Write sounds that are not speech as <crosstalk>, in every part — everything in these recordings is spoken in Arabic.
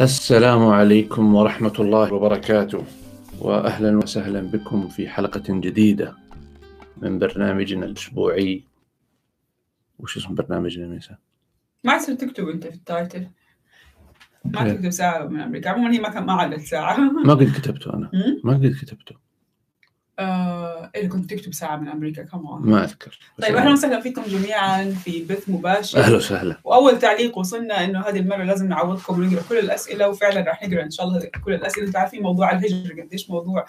السلام عليكم ورحمة الله وبركاته وأهلا وسهلا بكم في حلقة جديدة من برنامجنا الأسبوعي وش اسم برنامجنا ميسا؟ ما تصير تكتب أنت في التايتل ما. تكتب ساعة من أمريكا عموما هي ما كان ما عدت ساعة ما قد كتبته أنا؟ <laughs> ما قد كتبته آه اللي كنت تكتب ساعة من أمريكا كمان ما أذكر. طيب أهلا وسهلا فيكم جميعا في بث مباشر. أهلا وسهلا. وأول تعليق وصلنا إنه هذه المرة لازم نعوضكم ونقرأ كل الأسئلة وفعلا راح نقرأ إن شاء الله كل الأسئلة. أنتم عارفين موضوع الهجرة قديش موضوع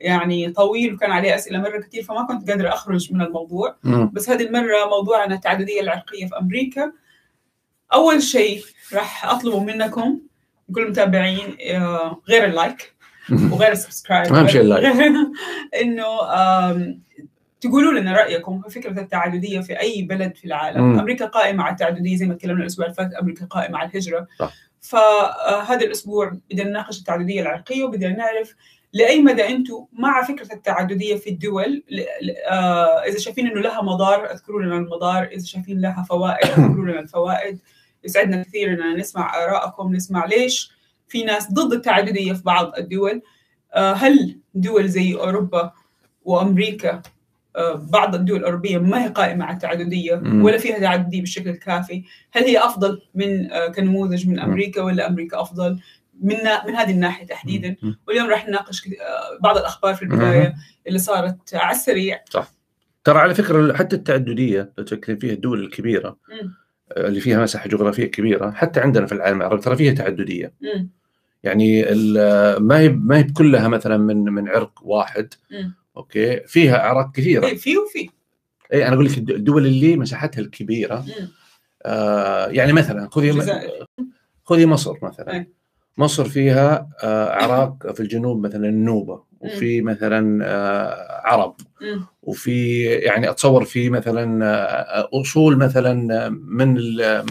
يعني طويل وكان عليه أسئلة مرة كثير فما كنت قادرة أخرج من الموضوع. مم. بس هذه المرة موضوعنا التعددية العرقية في أمريكا. أول شيء راح اطلبه منكم كل المتابعين آه، غير ال like. <laughs> وغير ال subscribe أهم شيء ال like. <laughs> إنه تقولوا لنا رأيكم في فكرة التعددية في أي بلد في العالم، مم. أمريكا قائمة على التعددية زي ما تكلمنا الأسبوع اللي فات، أمريكا قائمة على الهجرة. صح. فهذا الأسبوع بدنا نناقش التعددية العرقية وبدنا نعرف لأي مدى أنتم مع فكرة التعددية في الدول آه، إذا شايفين إنه لها مضار اذكروا لنا المضار، إذا شايفين لها فوائد اذكروا لنا الفوائد. يسعدنا كثير إننا نسمع آرائكم، نسمع ليش في ناس ضد التعدديه في بعض الدول آه، هل دول زي أوروبا وأمريكا آه، بعض الدول الأوروبية ما هي قائمة على التعددية مم. ولا فيها تعددية بالشكل الكافي؟ هل هي أفضل من آه، كنموذج من أمريكا ولا أمريكا أفضل؟ من من هذه الناحية تحديدا. واليوم راح نناقش بعض الأخبار في البداية اللي صارت على السريع ترى على فكرة حتى التعددية لو تفكرين فيها الدول الكبيرة مم. اللي فيها مساحة جغرافية كبيرة حتى عندنا في العالم العربي ترى فيها تعددية مم. يعني ما هي ما هي كلها مثلا من من عرق واحد مم. أوكي فيها أعراق كثيرة إيه، في وفي اي أنا أقول لك الد- الدول اللي مساحتها الكبيرة. آه يعني مثلا خذي. خذي مصر مثلا أي. مصر فيها آه أعراق في الجنوب مثلا النوبة وفي مثلا آه عرب. وفي يعني أتصور في مثلا آه، أصول مثلا من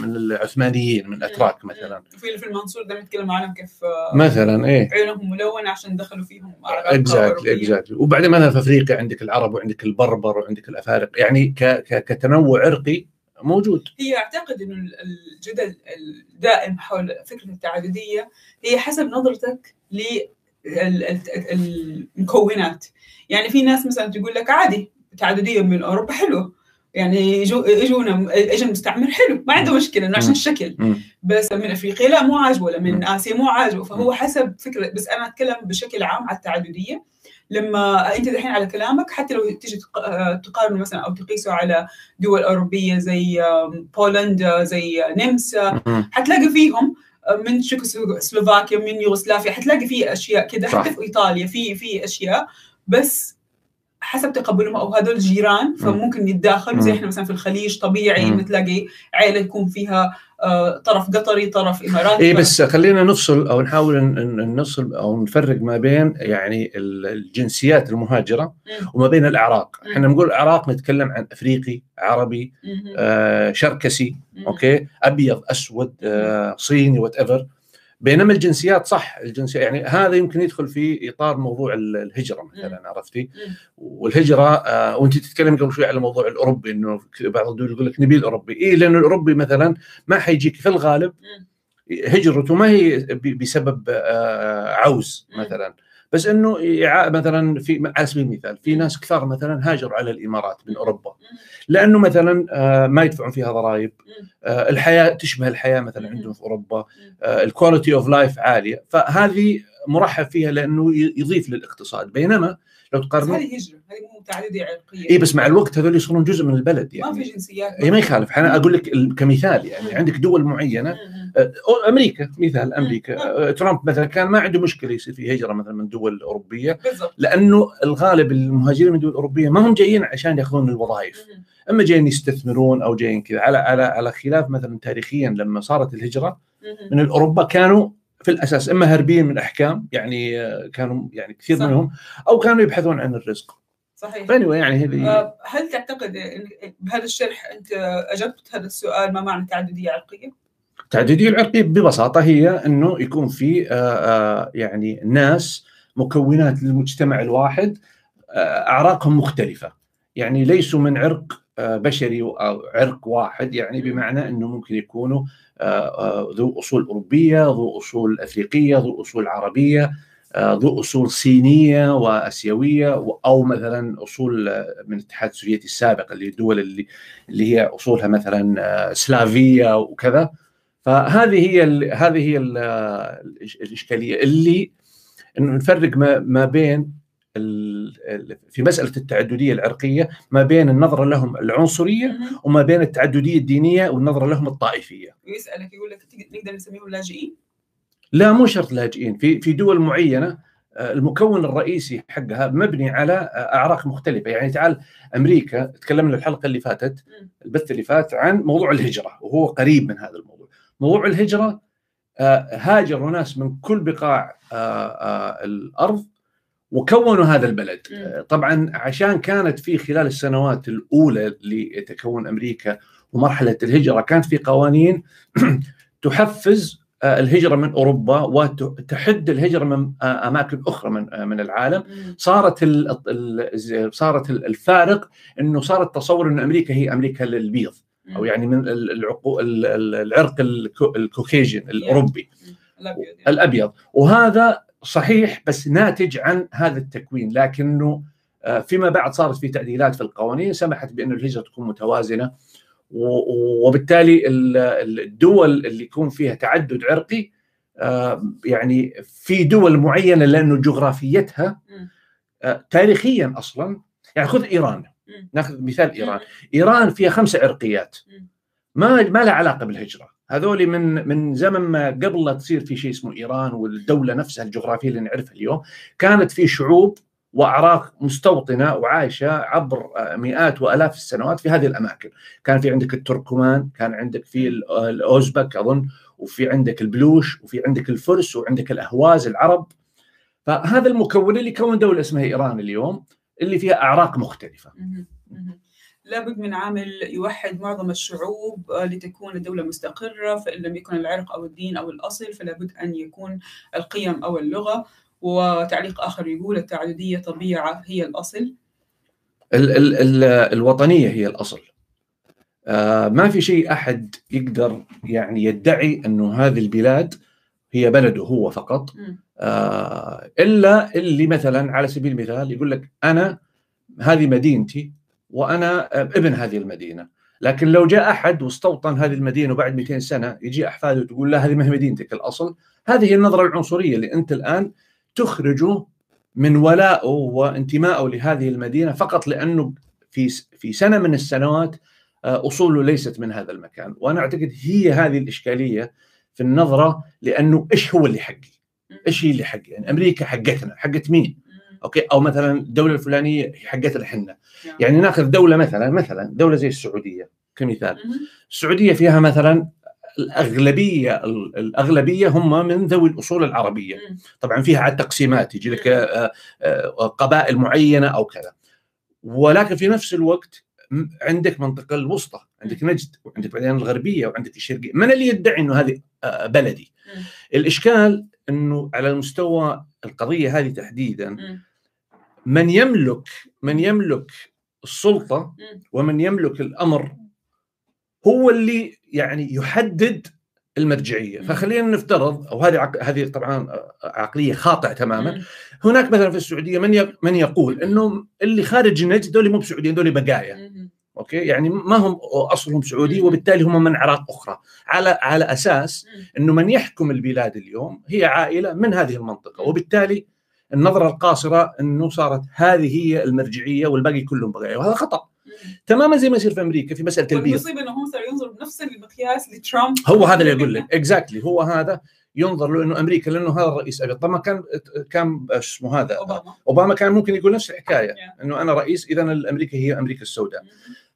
من العثمانيين من الأتراك مثلا. في في المنصورة نتكلم عنهم كيف آه، مثلا إيه. عيونهم ملونة عشان دخلوا فيهم exactly. exactly وبعدين مثلا في أفريقيا عندك العرب وعندك البربر وعندك الافارقه يعني كتنوع عرقي موجود. هي أعتقد إنه ال- الجدل الدائم حول فكرة التعددية هي حسب نظرتك للمكونات يعني في ناس مثلا تقول لك عادي تعددية من أوروبا حلوة يعني يجو- يجونا اجى المستعمر حلو ما عنده مشكلة إنه عشان. الشكل. بس من أفريقيا لا مو عاجبه ولا من. آسيا مو عاجبه فهو. حسب فكرة بس أنا أتكلم بشكل عام على التعددية لما أنت دحين على كلامك حتى لو تيجي آه، تقارنه مثلا أو تقيسه على دول أوروبية زي بولندا زي نمسا. حتلاقي فيهم من تشيكوسلوفاكيا من يوغوسلافيا حتلاقي في أشياء كذا. حتى في إيطاليا في في أشياء بس حسب تقبلهم أو هذول جيران فممكن يتداخلوا زي. إحنا مثلا في الخليج طبيعي مم. ان تلاقي عائله يكون فيها طرف قطري طرف إماراتي اي طرف- بس خلينا نفصل أو نحاول نفصل أو نفرق ما بين يعني ال- الجنسيات المهاجرة. وما بين الاعراق،. إحنا نقول اعراق نتكلم عن أفريقي، عربي،. آه شركسي،. okay، أبيض، أسود، آه صيني whatever. بينما الجنسيات صح الجنسيات يعني هذا يمكن يدخل في إطار موضوع ال- الهجرة مثلا عرفتي؟ والهجرة آه وأنت تتكلم قبل شوي على الموضوع الأوروبي إنه بعض الدول يقول لك نبي الأوروبي، اي لأنه الأوروبي مثلا ما حيجيك في الغالب. هجرته ما هي بسبب آه، عوز. مثلا بس إنه مثلا في على سبيل المثال في ناس كثار مثلا هاجروا على الإمارات من أوروبا. لأنه مثلا آه، ما يدفعون فيها ضرائب. آه، الحياة تشبه الحياة مثلا. عندهم في أوروبا. ال quality of life عالية. فهذه مرحب فيها لأنه يضيف للإقتصاد. بينما لو بس تقارن هذه هجرة هذه مو تعدديه عرقية اي بس مع الوقت هذول يصيرون جزء من البلد ما في يعني جنسيات اي ما يخالف أنا أقول لك ال- كمثال يعني. عندك دول معينة. أو- أمريكا مثال أمريكا. أه، ترامب مثلا كان ما عنده مشكلة يصير في هجرة مثلا من دول أوروبية لأنه الغالب المهاجرين من الدول الاوروبيه ما هم جايين عشان يأخذون الوظائف. أما جايين يستثمرون أو جايين كذا على على على خلاف مثلا تاريخيا لما صارت الهجرة. من أوروبا كانوا في الأساس إما هربين من أحكام يعني آه، كانوا يعني كثير صح. منهم أو كانوا يبحثون عن الرزق. صحيح. فاني يعني هذه آه، هل تعتقد بهذا الشرح أنت أجبت هذا السؤال ما معنى تعددية عرقية؟ التعدديه العرقية ببساطة هي إنه يكون في آه، يعني ناس مكونات للمجتمع الواحد أعراقهم مختلفة. يعني ليسوا من عرق بشري أو عرق واحد يعني بمعنى إنه ممكن يكونوا ذو أصول أوروبية، ذو أصول أفريقية، ذو أصول عربية، ذو أصول صينية وآسيوية أو مثلا أصول من الاتحاد السوفيتي السابق اللي الدول اللي اللي هي أصولها مثلا سلافية وكذا. فهذه هي ال هذه هي ال الإشكالية اللي انه نفرق ما, ما بين في مسألة التعددية العرقية ما بين النظرة لهم العنصرية وما بين التعددية الدينية والنظرة لهم الطائفية. ويسالك يقول لك نقدر نسميهم لاجئين؟ لا مو شرط لاجئين. في في دول معينة آه، المكون الرئيسي حقها مبني على آه، أعراق مختلفة. يعني تعال أمريكا تكلمنا الحلقة اللي فاتت البث اللي فات عن موضوع الهجرة وهو قريب من هذا الموضوع. موضوع الهجرة آه، هاجروا ناس من كل بقاع الأرض وكونوا هذا البلد. طبعا عشان كانت في خلال السنوات الأولى لتكون أمريكا ومرحلة الهجرة كانت في قوانين <clears throat> تحفز آه، الهجرة من أوروبا وتحد الهجرة من آه، أماكن أخرى من آه، من العالم. صارت صارت الفارق إنه صار التصور إن أمريكا هي أمريكا للبيض أو يعني من العرق الكوكيجن الأوروبي. الأبيض. وهذا صحيح بس ناتج عن هذا التكوين لكنه فيما بعد صارت في تعديلات في القوانين سمحت بأن الهجرة تكون متوازنة وبالتالي الدول اللي يكون فيها تعدد عرقي آه، يعني في دول معينة لأنه جغرافيتها آه، تاريخيا أصلا يعني خذ إيران ناخذ مثال إيران. إيران فيها خمسه عرقيات. ما ما لها علاقة بالهجرة. هذول من من زمن ما قبل لا تصير في شيء اسمه إيران والدولة نفسها الجغرافية اللي نعرفها اليوم كانت في شعوب وأعراق مستوطنة وعايشة عبر مئات وآلاف السنوات في هذه الأماكن، كان في عندك التركمان، كان عندك في الأوزبك أظن، وفي عندك البلوش، وفي عندك الفرس، وعندك الأهواز العرب. فهذا المكون اللي كون دولة اسمها إيران اليوم اللي فيها أعراق مختلفة. لابد من عامل يوحد معظم الشعوب آه، لتكون الدولة مستقرة فإن لم يكن العرق أو الدين أو الأصل فلا بد أن يكون القيم أو اللغة. وتعليق آخر يقول التعددية طبيعة هي الأصل. ال ال ال الوطنية هي الأصل. آه ما في شيء أحد يقدر يعني يدعي أنه هذه البلاد هي بلده هو فقط. آه إلا اللي مثلا على سبيل المثال يقول لك أنا هذه مدينتي وأنا ابن هذه المدينة لكن لو جاء أحد واستوطن هذه المدينة وبعد 200 سنة يجي أحفاده وتقول لا هذه ما هي مدينتك الأصل هذه هي النظرة العنصرية اللي أنت الآن تخرجه من ولائه وانتمائه لهذه المدينة فقط لأنه في في سنة من السنوات آه، أصوله ليست من هذا المكان، وأنا أعتقد هي هذه الإشكالية في النظرة لأنه إيش هو اللي حقي؟ إيش هي اللي حقي؟ يعني أمريكا حقتنا، حقت مين؟ أوكي؟ أو مثلا الدولة الفلانية حقتنا إحنا نعم. يعني نأخذ دولة مثلا مثلا دولة زي السعودية كمثال. السعودية فيها مثلا الأغلبية الأغلبية هم من ذوي الأصول العربية. طبعا فيها عاد تقسيمات يجي لك آه، آه، قبائل معينة أو كذا. ولكن في نفس الوقت عندك منطقة الوسطى. عندك نجد وعندك بعدين الغربية وعندك الشرقية. من اللي يدعي إنه هذه آه، بلدي؟ الإشكال إنه على المستوى القضية هذه تحديدا من يملك من يملك السلطة ومن يملك الأمر هو اللي يعني يحدد المرجعية. فخلينا نفترض أو هذه هذه طبعا عقلية خاطئة تماما. هناك مثلا في السعودية من من يقول إنه اللي خارج نجد دول مو بسعوديين دول بقايا. أوكي؟ يعني ما هم أصلهم سعودي وبالتالي هم من اعراق أخرى. على على أساس إنه من يحكم البلاد اليوم هي عائلة من هذه المنطقة. وبالتالي النظرة القاصرة إنه صارت هذه هي المرجعية والباقي كلهم بقايا وهذا خطأ. تماما زي ما يصير في أمريكا في مسألة البيض المصيبه إنه هم صار ينظر بنفس المقياس لترامب. هو هذا اللي أقول لك. اكزاكتلي هو هذا ينظر له إنه أمريكا لأنه هذا الرئيس. ابيض طب ما كان كان اسمه هذا؟ أوباما. أوباما كان ممكن يقول نفس الحكاية yeah. إنه أنا رئيس اذا أمريكا هي أمريكا السوداء.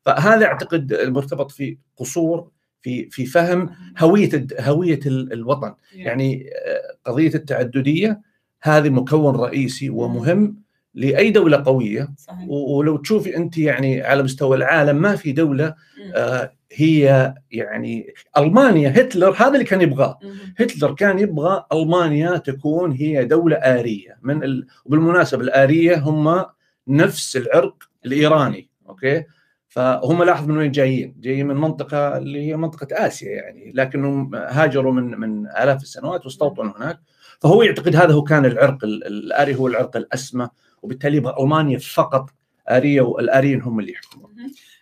فهذا اعتقد مرتبط في قصور في في فهم هوية هوية الوطن. Yeah. يعني آه، قضية التعددية هذه مكون رئيسي ومهم لأي دولة قوية. صحيح. ولو تشوفي أنت يعني على مستوى العالم ما في دولة آه هي يعني ألمانيا هتلر هذا اللي كان يبغاه. هتلر كان يبغى ألمانيا تكون هي دولة آرية. من ال... وبالمناسبة الآرية هم نفس العرق الإيراني أوكي؟ فهم لاحظ من وين جايين. جايين من منطقة اللي هي منطقة آسيا يعني لكنهم هاجروا من من آلاف السنوات واستوطنوا هناك. فهو يعتقد هذا هو كان العرق الآري هو العرق الأسمى وبالتالي ألمانيا فقط آرية والآريين هم اللي يحكمون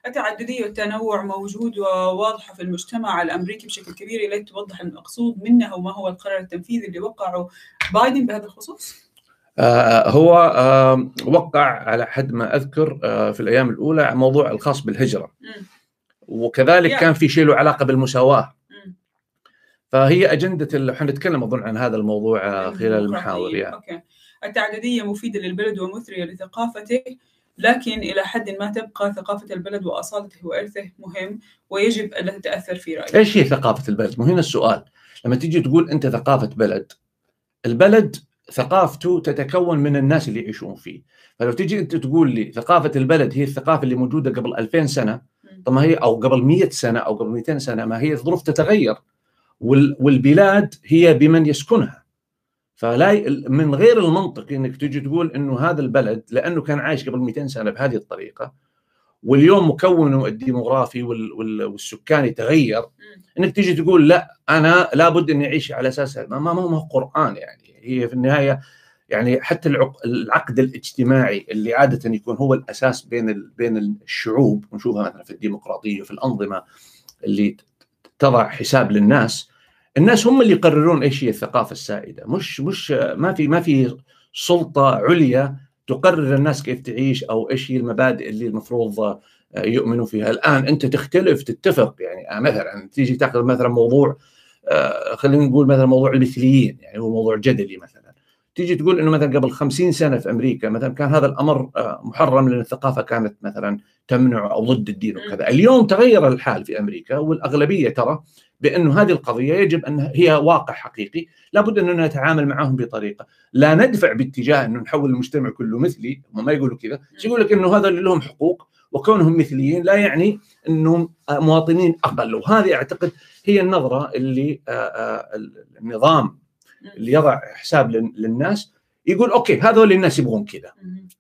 التعددية والتنوع موجود وواضحة في المجتمع الأمريكي بشكل كبير إليك توضح المقصود منها وما هو القرار التنفيذي اللي وقعه بايدن بهذا الخصوص؟ آه هو آه وقع على حد ما أذكر آه في الأيام الأولى موضوع الخاص بالهجرة م. وكذلك يعني. كان في شيء له علاقة بالمساواة م. فهي أجندة إحنا نتكلم أظن عن هذا الموضوع آه، خلال المحاور يعني. okay. التعددية مفيدة للبلد ومثرية لثقافته لكن إلى حد ما تبقى ثقافة البلد وأصالته وإرثه مهم ويجب ألا تتأثر في رأيه إيش هي ثقافة البلد؟ مو هنا السؤال لما تيجي تقول أنت ثقافة بلد البلد ثقافته تتكون من الناس اللي يعيشون فيه فلو تيجي أنت تقول لي ثقافة البلد هي الثقافة اللي موجودة قبل 2000 سنة طب ما هي أو قبل 100 سنة أو قبل 200 سنة ما هي الظروف تتغير والبلاد هي بمن يسكنها. فلا من غير المنطقي إنك تجي تقول إنه هذا البلد لأنه كان عايش قبل 200 سنة بهذه الطريقة واليوم مكونه الديموغرافي والسكاني تغير إنك تيجي تقول لا أنا لابد إني أعيش على أساس ما ما هو قرآن يعني. هي في النهاية يعني حتى العقد الاجتماعي اللي عادة يكون هو الأساس بين بين الشعوب ونشوفها مثلا في الديمقراطية في الأنظمة اللي تضع حساب للناس الناس هم اللي يقررون إيش هي الثقافة السائدة. مش مش ما في ما في سلطة عليا تقرر الناس كيف تعيش أو إيش هي المبادئ اللي المفروض آه، يؤمنوا فيها. الآن أنت تختلف تتفق. يعني آه، مثلا تيجي تاخذ مثلا موضوع آه، خلينا نقول مثلا موضوع المثليين. يعني هو موضوع جدلي مثلا. تيجي تقول إنه مثلا قبل 50 سنة في أمريكا مثلا كان هذا الأمر محرم لأن الثقافة كانت مثلا تمنع أو ضد الدين وكذا. اليوم تغير الحال في أمريكا والأغلبية ترى بانه هذه القضية يجب أن هي واقع حقيقي، لابد أننا نتعامل معهم بطريقة، لا ندفع باتجاه انه نحول المجتمع كله مثلي، هم ما يقولوا كذا، يقول لك إنه هذا اللي لهم حقوق وكونهم مثليين لا يعني إنهم مواطنين أقل، وهذه أعتقد هي النظرة اللي آه، آه، النظام اللي يضع حساب للناس يقول أوكي هذول الناس يبغون كذا.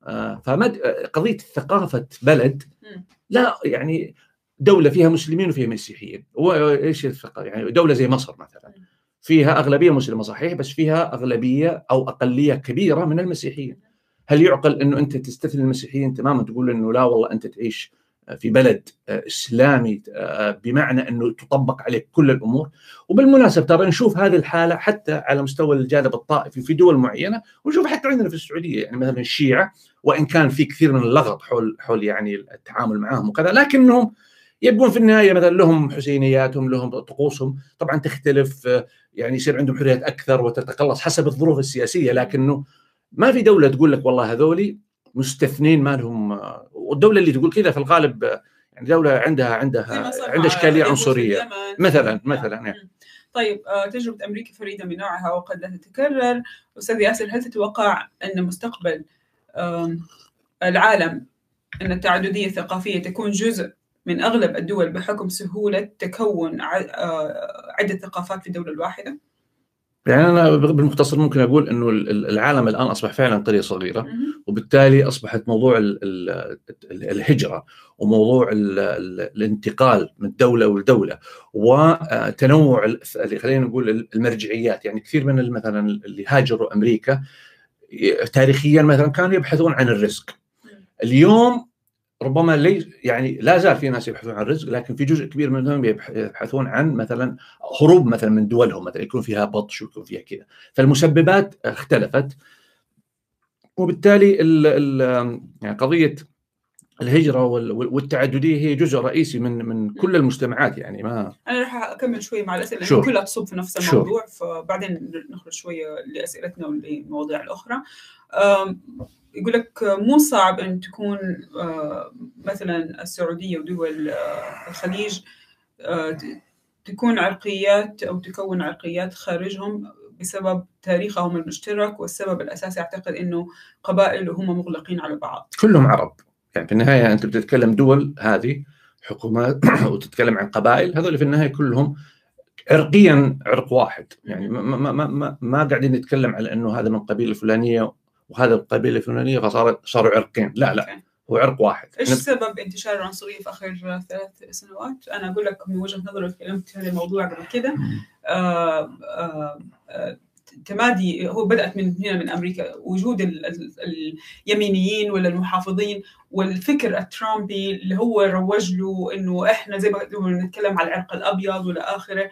آه، فمد قضية ثقافة بلد لا يعني دولة فيها مسلمين وفيها مسيحيين. وايش الفقر يعني دولة زي مصر مثلا. فيها أغلبية مسلمة صحيح بس فيها أغلبية أو أقلية كبيرة من المسيحيين. هل يعقل إنه أنت تستثني المسيحيين تماما تقول إنه لا والله أنت تعيش في بلد إسلامي بمعنى إنه تطبق عليك كل الأمور؟ وبالمناسبة ترى نشوف هذه الحالة حتى على مستوى الجانب الطائفي في دول معينة ونشوف حتى عندنا في السعودية يعني مثلا الشيعة وإن كان في كثير من اللغط حول حول يعني التعامل معهم وكذا لكنهم يبقون في النهاية مثلا لهم حسينياتهم لهم طقوسهم. طبعا تختلف يعني يصير عندهم حريات أكثر وتتقلص حسب الظروف السياسية. لكنه ما في دولة تقول لك والله هذولي مستثنين ما لهم والدولة اللي تقول كذا في الغالب يعني دولة عندها عندها عندها إشكالية عنصرية. مثلا مثلا يعني. طيب آه، تجربة أمريكا فريدة من نوعها وقد لا تتكرر. أستاذ ياسر هل تتوقع أن مستقبل العالم أن التعددية الثقافية تكون جزء من أغلب الدول بحكم سهولة تكون آه، عدة ثقافات في الدولة الواحدة؟ يعني أنا بالمختصر ممكن أقول إنه العالم الآن أصبح فعلا قرية صغيرة وبالتالي أصبحت موضوع الهجرة وموضوع الانتقال من دولة لدولة وتنوع اللي خلينا نقول المرجعيات. يعني كثير من مثلا اللي هاجروا أمريكا تاريخيا مثلا كانوا يبحثون عن الرزق. اليوم ربما لي يعني لا زال في ناس يبحثون عن الرزق لكن في جزء كبير منهم يبحثون عن مثلا هروب مثلا من دولهم مثلا يكون فيها بطش ويكون فيها كذا. فالمسببات اختلفت وبالتالي ال ال يعني قضية الهجرة والتعددية هي جزء رئيسي من من كل المجتمعات يعني ما أنا راح أكمل شوي مع الأسئلة لأن كلها تصب في نفس الموضوع شور. فبعدين نخرج شوية لأسئلتنا وللمواضيع الأخرى. يقول لك مو صعب إن تكون آه، مثلا السعودية ودول آه، الخليج آه، تكون عرقيات أو تكون عرقيات خارجهم بسبب تاريخهم المشترك والسبب الأساسي أعتقد إنه قبائل وهم مغلقين على بعض. كلهم عرب يعني في النهاية أنت بتتكلم دول هذه حكومات <coughs> وتتكلم عن قبائل هذول في النهاية كلهم عرقيا عرق واحد يعني ما ما ما ما, ما قاعدين نتكلم على إنه هذا من قبيلة فلانيه وهذا القبيلة الفلانية فصار صاروا عرقين. لا لا هو عرق واحد. إيش سبب انتشار العنصرية في آخر ثلاث سنوات؟ أنا أقول لك من وجهة نظري تكلمت في هذا الموضوع قبل كده. آه، آه، آه، تمادي هو بدأت من هنا من أمريكا. وجود ال- ال- اليمينيين ولا المحافظين والفكر الترامبي اللي هو روج له إنه إحنا زي ما نتكلم على العرق الأبيض والى آخره.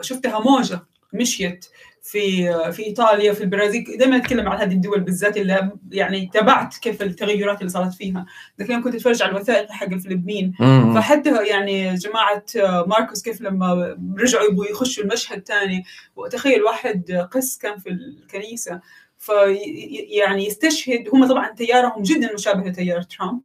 شفتها موجة مشيت في في إيطاليا في البرازيل. دائما نتكلم عن هذه الدول بالذات اللي يعني تابعت كيف التغيرات اللي صارت فيها. لكن كنت أتفرج على الوثائق حق الفلبين. فحتى يعني جماعة ماركوس كيف لما رجعوا يبغوا يخشوا المشهد تاني وتخيل واحد قس كان في في يعني يستشهد هم طبعا تيارهم جدا مشابه لتيار ترامب.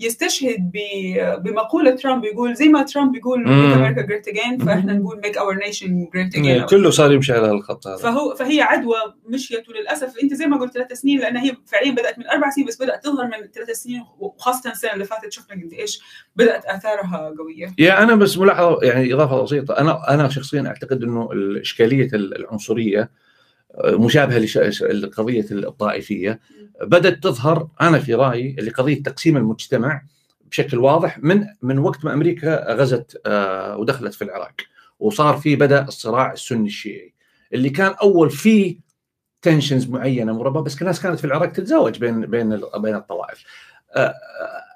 يستشهد ب- بمقولة ترامب يقول زي ما ترامب يقول make America great again فإحنا. نقول our nation great إيه، again. كله صار يمشي على الخط هذا. فهو فهي عدوى مشيت وللأسف. أنت زي ما قلت ثلاث سنين لأن هي فعليا بدأت من أربع سنين بس بدأت تظهر من ثلاث سنين وخاصة السنة اللي فاتت. شفنا قد إيش بدأت آثارها قوية. يا أنا بس ملاحظة يعني إضافة بسيطة. أنا أنا شخصيا أعتقد إنه اشكاليه العنصرية مشابهة لقضية الطائفية. بدأت تظهر أنا في رأيي لقضية تقسيم المجتمع بشكل واضح من من وقت ما أمريكا غزت آه، ودخلت في العراق. وصار في بدأ الصراع السني الشيعي. اللي كان أول فيه تنشنز معينة مربى بس الناس كانت في العراق تتزوج بين بين بين الطوائف. آه،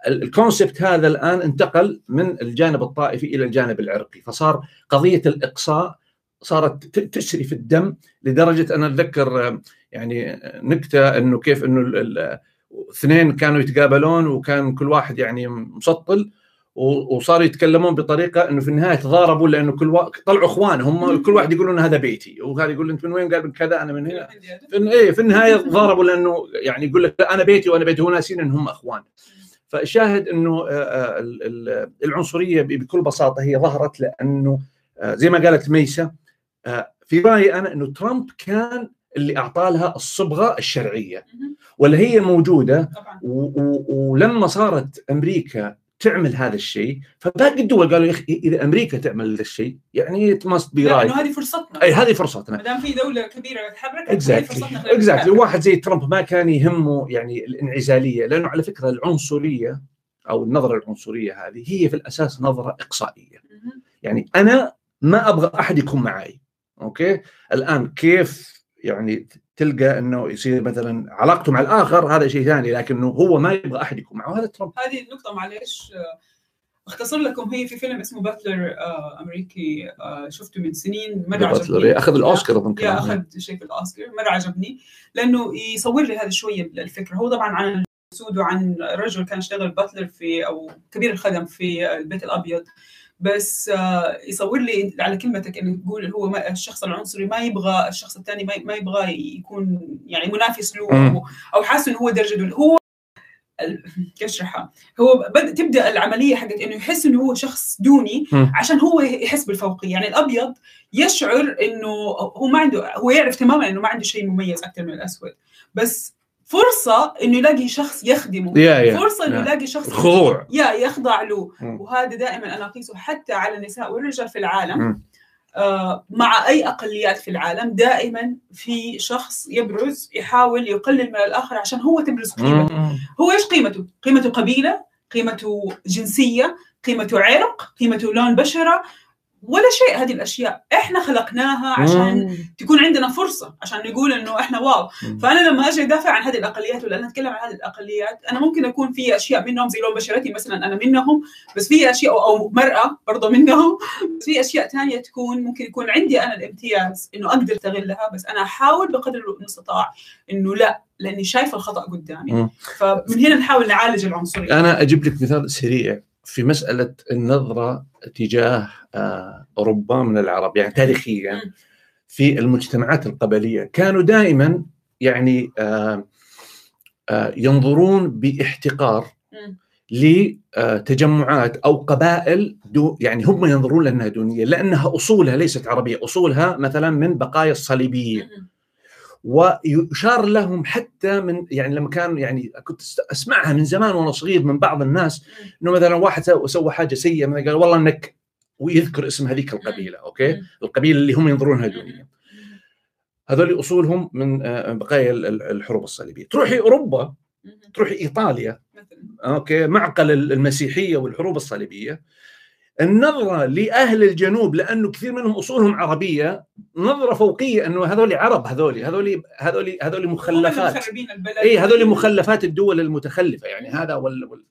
الكونسبت هذا الآن انتقل من الجانب الطائفي إلى الجانب العرقي. فصار قضية الإقصاء صارت تسري في الدم لدرجة أنا أتذكر آه، يعني نكتة إنه كيف إنه اثنين كانوا يتقابلون وكان كل واحد يعني مسطل وصاروا يتكلمون بطريقة إنه في النهاية تضاربوا لأنه كل وا... طلعوا إخوان هم كل واحد يقولون هذا بيتي وهذا يقول أنت من وين قال من كذا أنا من هنا. في إيه في النهاية ضاربوا لأنه يعني يقول لك أنا بيتي وأنا بيتي هو ناسين انهم إخوان. فالشاهد إنه آه، آه، ال- ال- العنصرية بكل بساطة هي ظهرت لأنه آه، زي ما قالت ميسا آه، في رأيي أنا إنه ترامب كان اللي اعطى لها الصبغة الشرعية. ولا هي موجودة ولما صارت أمريكا تعمل هذا الشيء فباقي الدول قالوا يا أخي إذا أمريكا تعمل هذا الشيء يعني must be right هذه فرصتنا. اي هذه فرصتنا. ما دام في دولة كبيرة تحركت exactly exactly واحد زي ترامب ما كان يهمه يعني الانعزالية لأنه على فكرة العنصرية أو النظرة العنصرية هذه هي في الأساس نظرة إقصائية. يعني أنا ما أبغى أحد يكون معي okay؟ الآن كيف يعني تلقى إنه يصير مثلا علاقته مع الآخر هذا شيء ثاني لكنه هو ما يبغى أحد يكون معه؟ هذا ترامب. هذه النقطة معلش اختصر لكم هي في فيلم اسمه باتلر آه، أمريكي آه، شفته من سنين باتلر عجبني. أخذ الأوسكار أظن يا كمان. أخذ شيء في الأوسكار مرة عجبني لأنه يصور لي هذا شوية الفكرة هو طبعا عن السود وعن رجل كان يشتغل باتلر في أو كبير الخدم في البيت الأبيض. بس آه، يصور لي على كلمتك انه تقول هو الشخص العنصري ما يبغى الشخص الثاني ما يبغى يكون يعني منافس له. أو, حاسس إنه هو درجة دون هو كيف أشرحها؟ هو بد... تبدأ العملية حقت إنه يحس إنه هو شخص دوني. عشان هو يحس بالفوقية، يعني الأبيض يشعر إنه هو ما عنده هو يعرف تماما إنه ما عنده شيء مميز أكثر من الأسود، بس فرصة إنه يلاقي شخص يخدمه، يا يا فرصة إنه يا. يلاقي شخص الخضوع يا يخضع له، مم. وهذا دائما أنا اقيسه حتى على النساء والرجال في العالم مم. آه، مع أي أقليات في العالم دائما في شخص يبرز يحاول يقلل من الآخر عشان هو تبرز قيمته مم. هو إيش قيمته؟ قيمته قبيلة، قيمته جنسية، قيمته عرق، قيمته لون بشرة ولا شيء هذه الأشياء إحنا خلقناها عشان. تكون عندنا فرصة عشان نقول إنه إحنا واو. فأنا لما أجي أدافع عن هذه الأقليات ولا أنا أتكلم عن هذه الأقليات أنا ممكن أكون في أشياء منهم زي لون بشرتي مثلا أنا منهم بس في أشياء أو, مرأة برضه منهم بس في أشياء ثانية تكون ممكن يكون عندي أنا الامتياز إنه أقدر أستغلها بس أنا أحاول بقدر المستطاع إنه لا لأني شايفة الخطأ قدامي. فمن هنا نحاول نعالج العنصرية أنا أجيب لك مثال سريع في مسألة النظرة تجاه آه، أوروبا من العرب يعني تاريخيا. في المجتمعات القبلية كانوا دائما يعني آه، آه، ينظرون باحتقار. لتجمعات أو قبائل دو يعني هم ينظرون لأنها دونية لأنها أصولها ليست عربية، أصولها مثلا من بقايا الصليبيين. ويشار لهم حتى من يعني لما كان يعني كنت أسمعها من زمان وأنا صغير من بعض الناس إنه مثلا واحد سو- سوى حاجة سيئة مثلا قال والله إنك ويذكر اسم هذيك القبيلة okay. القبيلة اللي هم ينظرونها. دونيه هذول أصولهم من آه، بقايا ال- ال- الحروب الصليبية. تروحي أوروبا مهم. تروح إيطاليا okay؟ معقل المسيحية والحروب الصليبية. النظرة لأهل الجنوب لأنه كثير منهم أصولهم عربية نظرة فوقية إنه هذول عرب هذول هذول هذول هذول مخلفات. اي هذول مخلفات الدول المتخلفة يعني هذا وال, وال...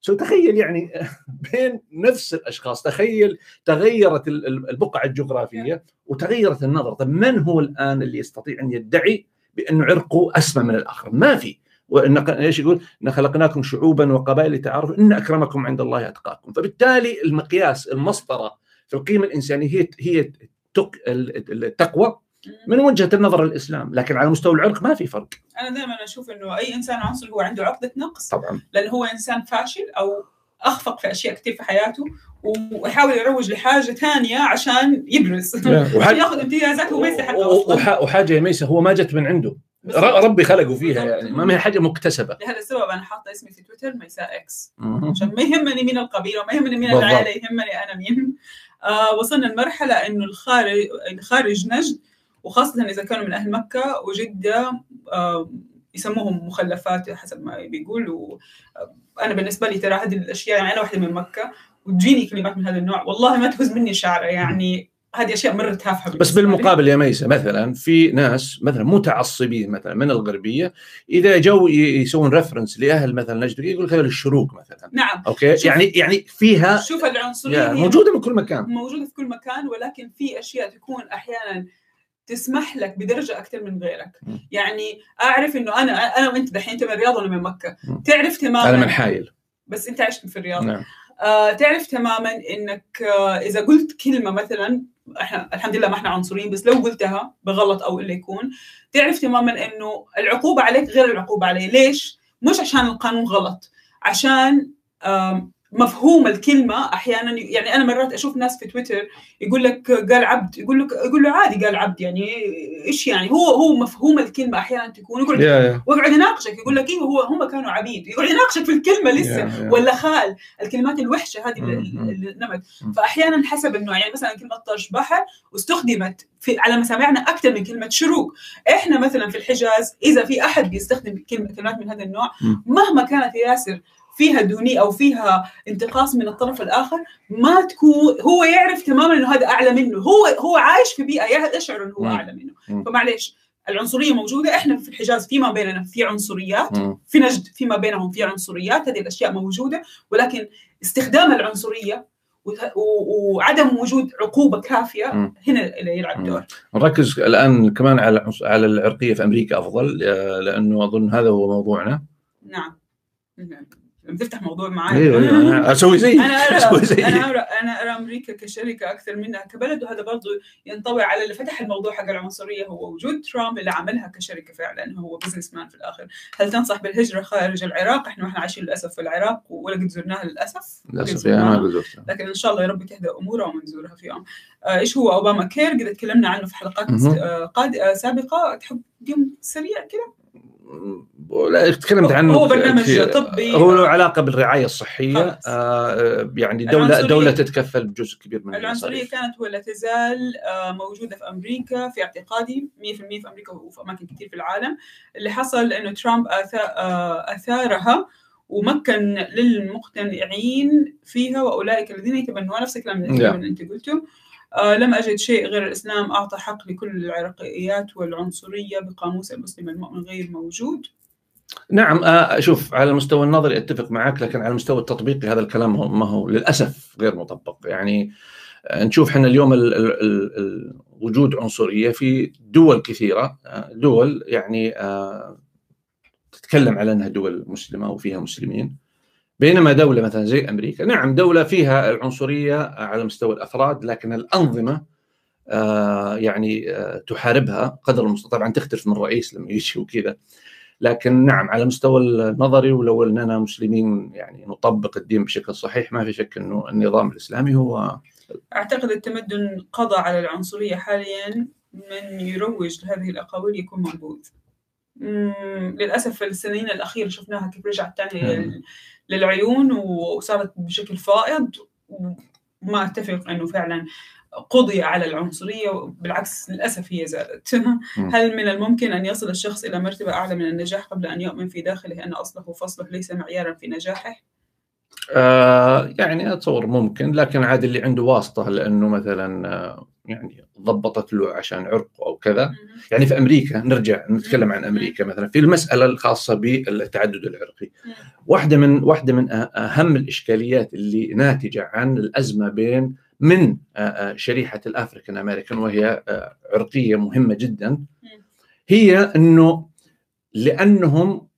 سو تخيل يعني <laughs> بين نفس الأشخاص تخيل تغيرت ال- ال- البقعة الجغرافية وتغيرت النظره طب من هو الآن اللي يستطيع أن يدعي بانه عرقه أسمى من الآخر؟ ما في. إيش يقول؟ إن خلقناكم شعوبا وقبائل لتعارفوا إن أكرمكم عند الله أتقاكم. فبالتالي المقياس المسطرة في القيمة الإنسانية هي هي تق- ال- التقوى من وجهة النظر الإسلام. لكن على مستوى العرق ما في فرق. أنا دائما أشوف إنه أي إنسان عنصري هو عنده عقدة نقص. طبعا. لأنه هو إنسان فاشل أو أخفق في أشياء كثير في حياته ويحاول يروج لحاجة ثانية عشان يبرز. ياخذ امتيازات يستحقها أصلا. وح- وحاجة يا ميسه هو ما جت من عنده. ربي خلقه فيها يعني. ما هي حاجة مكتسبة. لهذا السبب أنا حاطة اسمي في تويتر ميساء إكس. عشان ما يهمني مين القبيلة وما يهمني مين بالضبط. العائله يهمني أنا مين. آه وصلنا لمرحلة إنه الخارج الخارج نجد وخاصة إذا كانوا من أهل مكة وجدة آه يسموهم مخلفات حسب ما بيقولوا آه، أنا بالنسبة لي ترى هذه الأشياء يعني أنا واحدة من مكة وتجيني كلمات من هذا النوع. والله ما تهز مني شعرة يعني. هذه أشياء مره تافهه بس. بالمقابل يا ميسة مثلا في ناس مثلا متعصبين مثلا من الغربية إذا جو يسوون reference لأهل مثلا نجد يقول لك هذول الشروق مثلا. نعم. okay؟ شوف. يعني يعني فيها شوف العنصرية. موجودة من كل مكان. موجودة في كل مكان ولكن في أشياء تكون أحيانا تسمح لك بدرجة أكثر من غيرك. م. يعني أعرف إنه أنا أنا وأنت دحين انت من الرياض ولا من مكة؟ م. تعرف تماما أنا من حايل. بس أنت عشت في الرياض. نعم. آه تعرف تماما إنك آه إذا قلت كلمة مثلا إحنا الحمد لله ما إحنا عنصريين بس لو قلتها بغلط أو اللي يكون. تعرف تماما إنه العقوبة عليك غير العقوبة علي ليش؟ مش عشان القانون غلط عشان مفهوم الكلمة أحيانا يعني أنا مرات أشوف ناس في تويتر يقول لك قال عبد يقول لك يقول له عادي قال عبد يعني إيش يعني هو هو مفهوم الكلمة أحيانا تكون يقول يا يا ويقعد يناقشك يقول لك أيوه هو هم كانوا عبيد يقعد يناقشك في الكلمة لسه يا- يا. ولا خال الكلمات الوحشة هذه اللي مم. اللي نمت مم. فأحيانا حسب النوع يعني مثلا كلمة طرش بحر واستخدمت في على مسامعنا أكثر من كلمة شروق إحنا مثلا في الحجاز إذا في أحد بيستخدم كلمة كلمات من هذا النوع مم. مهما كانت يا ياسر فيها دوني أو فيها انتقاص من الطرف الآخر ما تكون هو يعرف تماما إنه هذا أعلى منه. هو هو عايش في بيئة يشعر انه هو. أعلى منه. فمعليش العنصرية موجودة. إحنا في الحجاز فيما بيننا في عنصريات. في نجد فيما بينهم في عنصريات هذه الأشياء موجودة. ولكن استخدام العنصرية وعدم وجود عقوبة كافية. هنا اللي يلعب دور. نركز الآن كمان على على العرقية في أمريكا أفضل لأنه أظن هذا هو موضوعنا. نعم. لما تفتح موضوع معي أيوه أيوه <laughs> أسوي زي أنا أرى زي أنا أرى أنا أرى أمريكا كشركة أكثر منها كبلد وهذا برضه ينطوي على اللي فتح الموضوع حق العنصرية هو وجود ترامب اللي عملها كشركة فعلا هو بزنس مان في الآخر. هل تنصح بالهجرة خارج العراق؟ إحنا وإحنا عايشين للأسف في العراق ولا قد زرناها للأسف. للأسف قد يعني ما. قدرت لكن إن شاء الله يا رب تهدى امورها ونزورها في يوم. آه، إيش هو؟ أوباما كير قد تكلمنا عنه في حلقات. آه، قاد آه، سابقة. تحب يوم سريع كذا لا تكلمت عنه هو برنامج. طبي. هو له علاقة بالرعاية الصحية. آه يعني دوله. دولة تتكفل بجزء كبير من العنصرية. كانت ولا تزال آه، موجودة في أمريكا في اعتقادي 100% في أمريكا وفي أماكن كثير في العالم اللي حصل إنه ترامب آه، أثارها ومكن للمقتنعين فيها وأولئك الذين يتبنون نفس الكلام اللي نعم. أنت قلته لم أجد شيء غير الإسلام أعطى حق لكل العرقيات والعنصرية بقاموس المسلم المؤمن غير موجود. نعم آه شوف على المستوى النظري أتفق معك لكن على المستوى التطبيقي هذا الكلام ما هو للأسف غير مطبق. يعني آه، نشوف إحنا اليوم ال ال ال ال وجود عنصرية في دول كثيرة آه، دول يعني آه، تتكلم على أنها دول مسلمة وفيها مسلمين. بينما دولة مثلا زي أمريكا نعم دولة فيها العنصرية على مستوى الأفراد لكن الأنظمة آه، يعني آه، تحاربها قدر المستطاع. طبعا تختلف من رئيس لما يجي وكذا. لكن نعم على المستوى النظري ولو أننا مسلمين يعني نطبق الدين بشكل صحيح ما في شك إنه النظام الإسلامي هو أعتقد التمدن قضى على العنصرية حاليا من يروج لهذه الأقاويل يكون مم، للأسف في السنين الأخيرة شفناها كيف رجعت تاني للعيون وصارت بشكل فائض وما أتفق إنه فعلا قضي على العنصرية. بالعكس للأسف هي زادت. هل من الممكن أن يصل الشخص إلى مرتبة أعلى من النجاح قبل أن يؤمن في داخله أن أصله وفصله ليس معيارا في نجاحه؟ آه يعني أتصور ممكن لكن عاد اللي عنده واسطة لأنه مثلا آه يعني ضبطت له عشان عرقه أو كذا. يعني في أمريكا نرجع نتكلم عن أمريكا مثلا. في المسألة الخاصة بالتعدد العرقي. واحدة من واحدة من أهم الإشكاليات اللي ناتجة عن الأزمة بين من شريحة الأفريكان أمريكان وهي عرقية مهمة جدا هي إنه لأنهم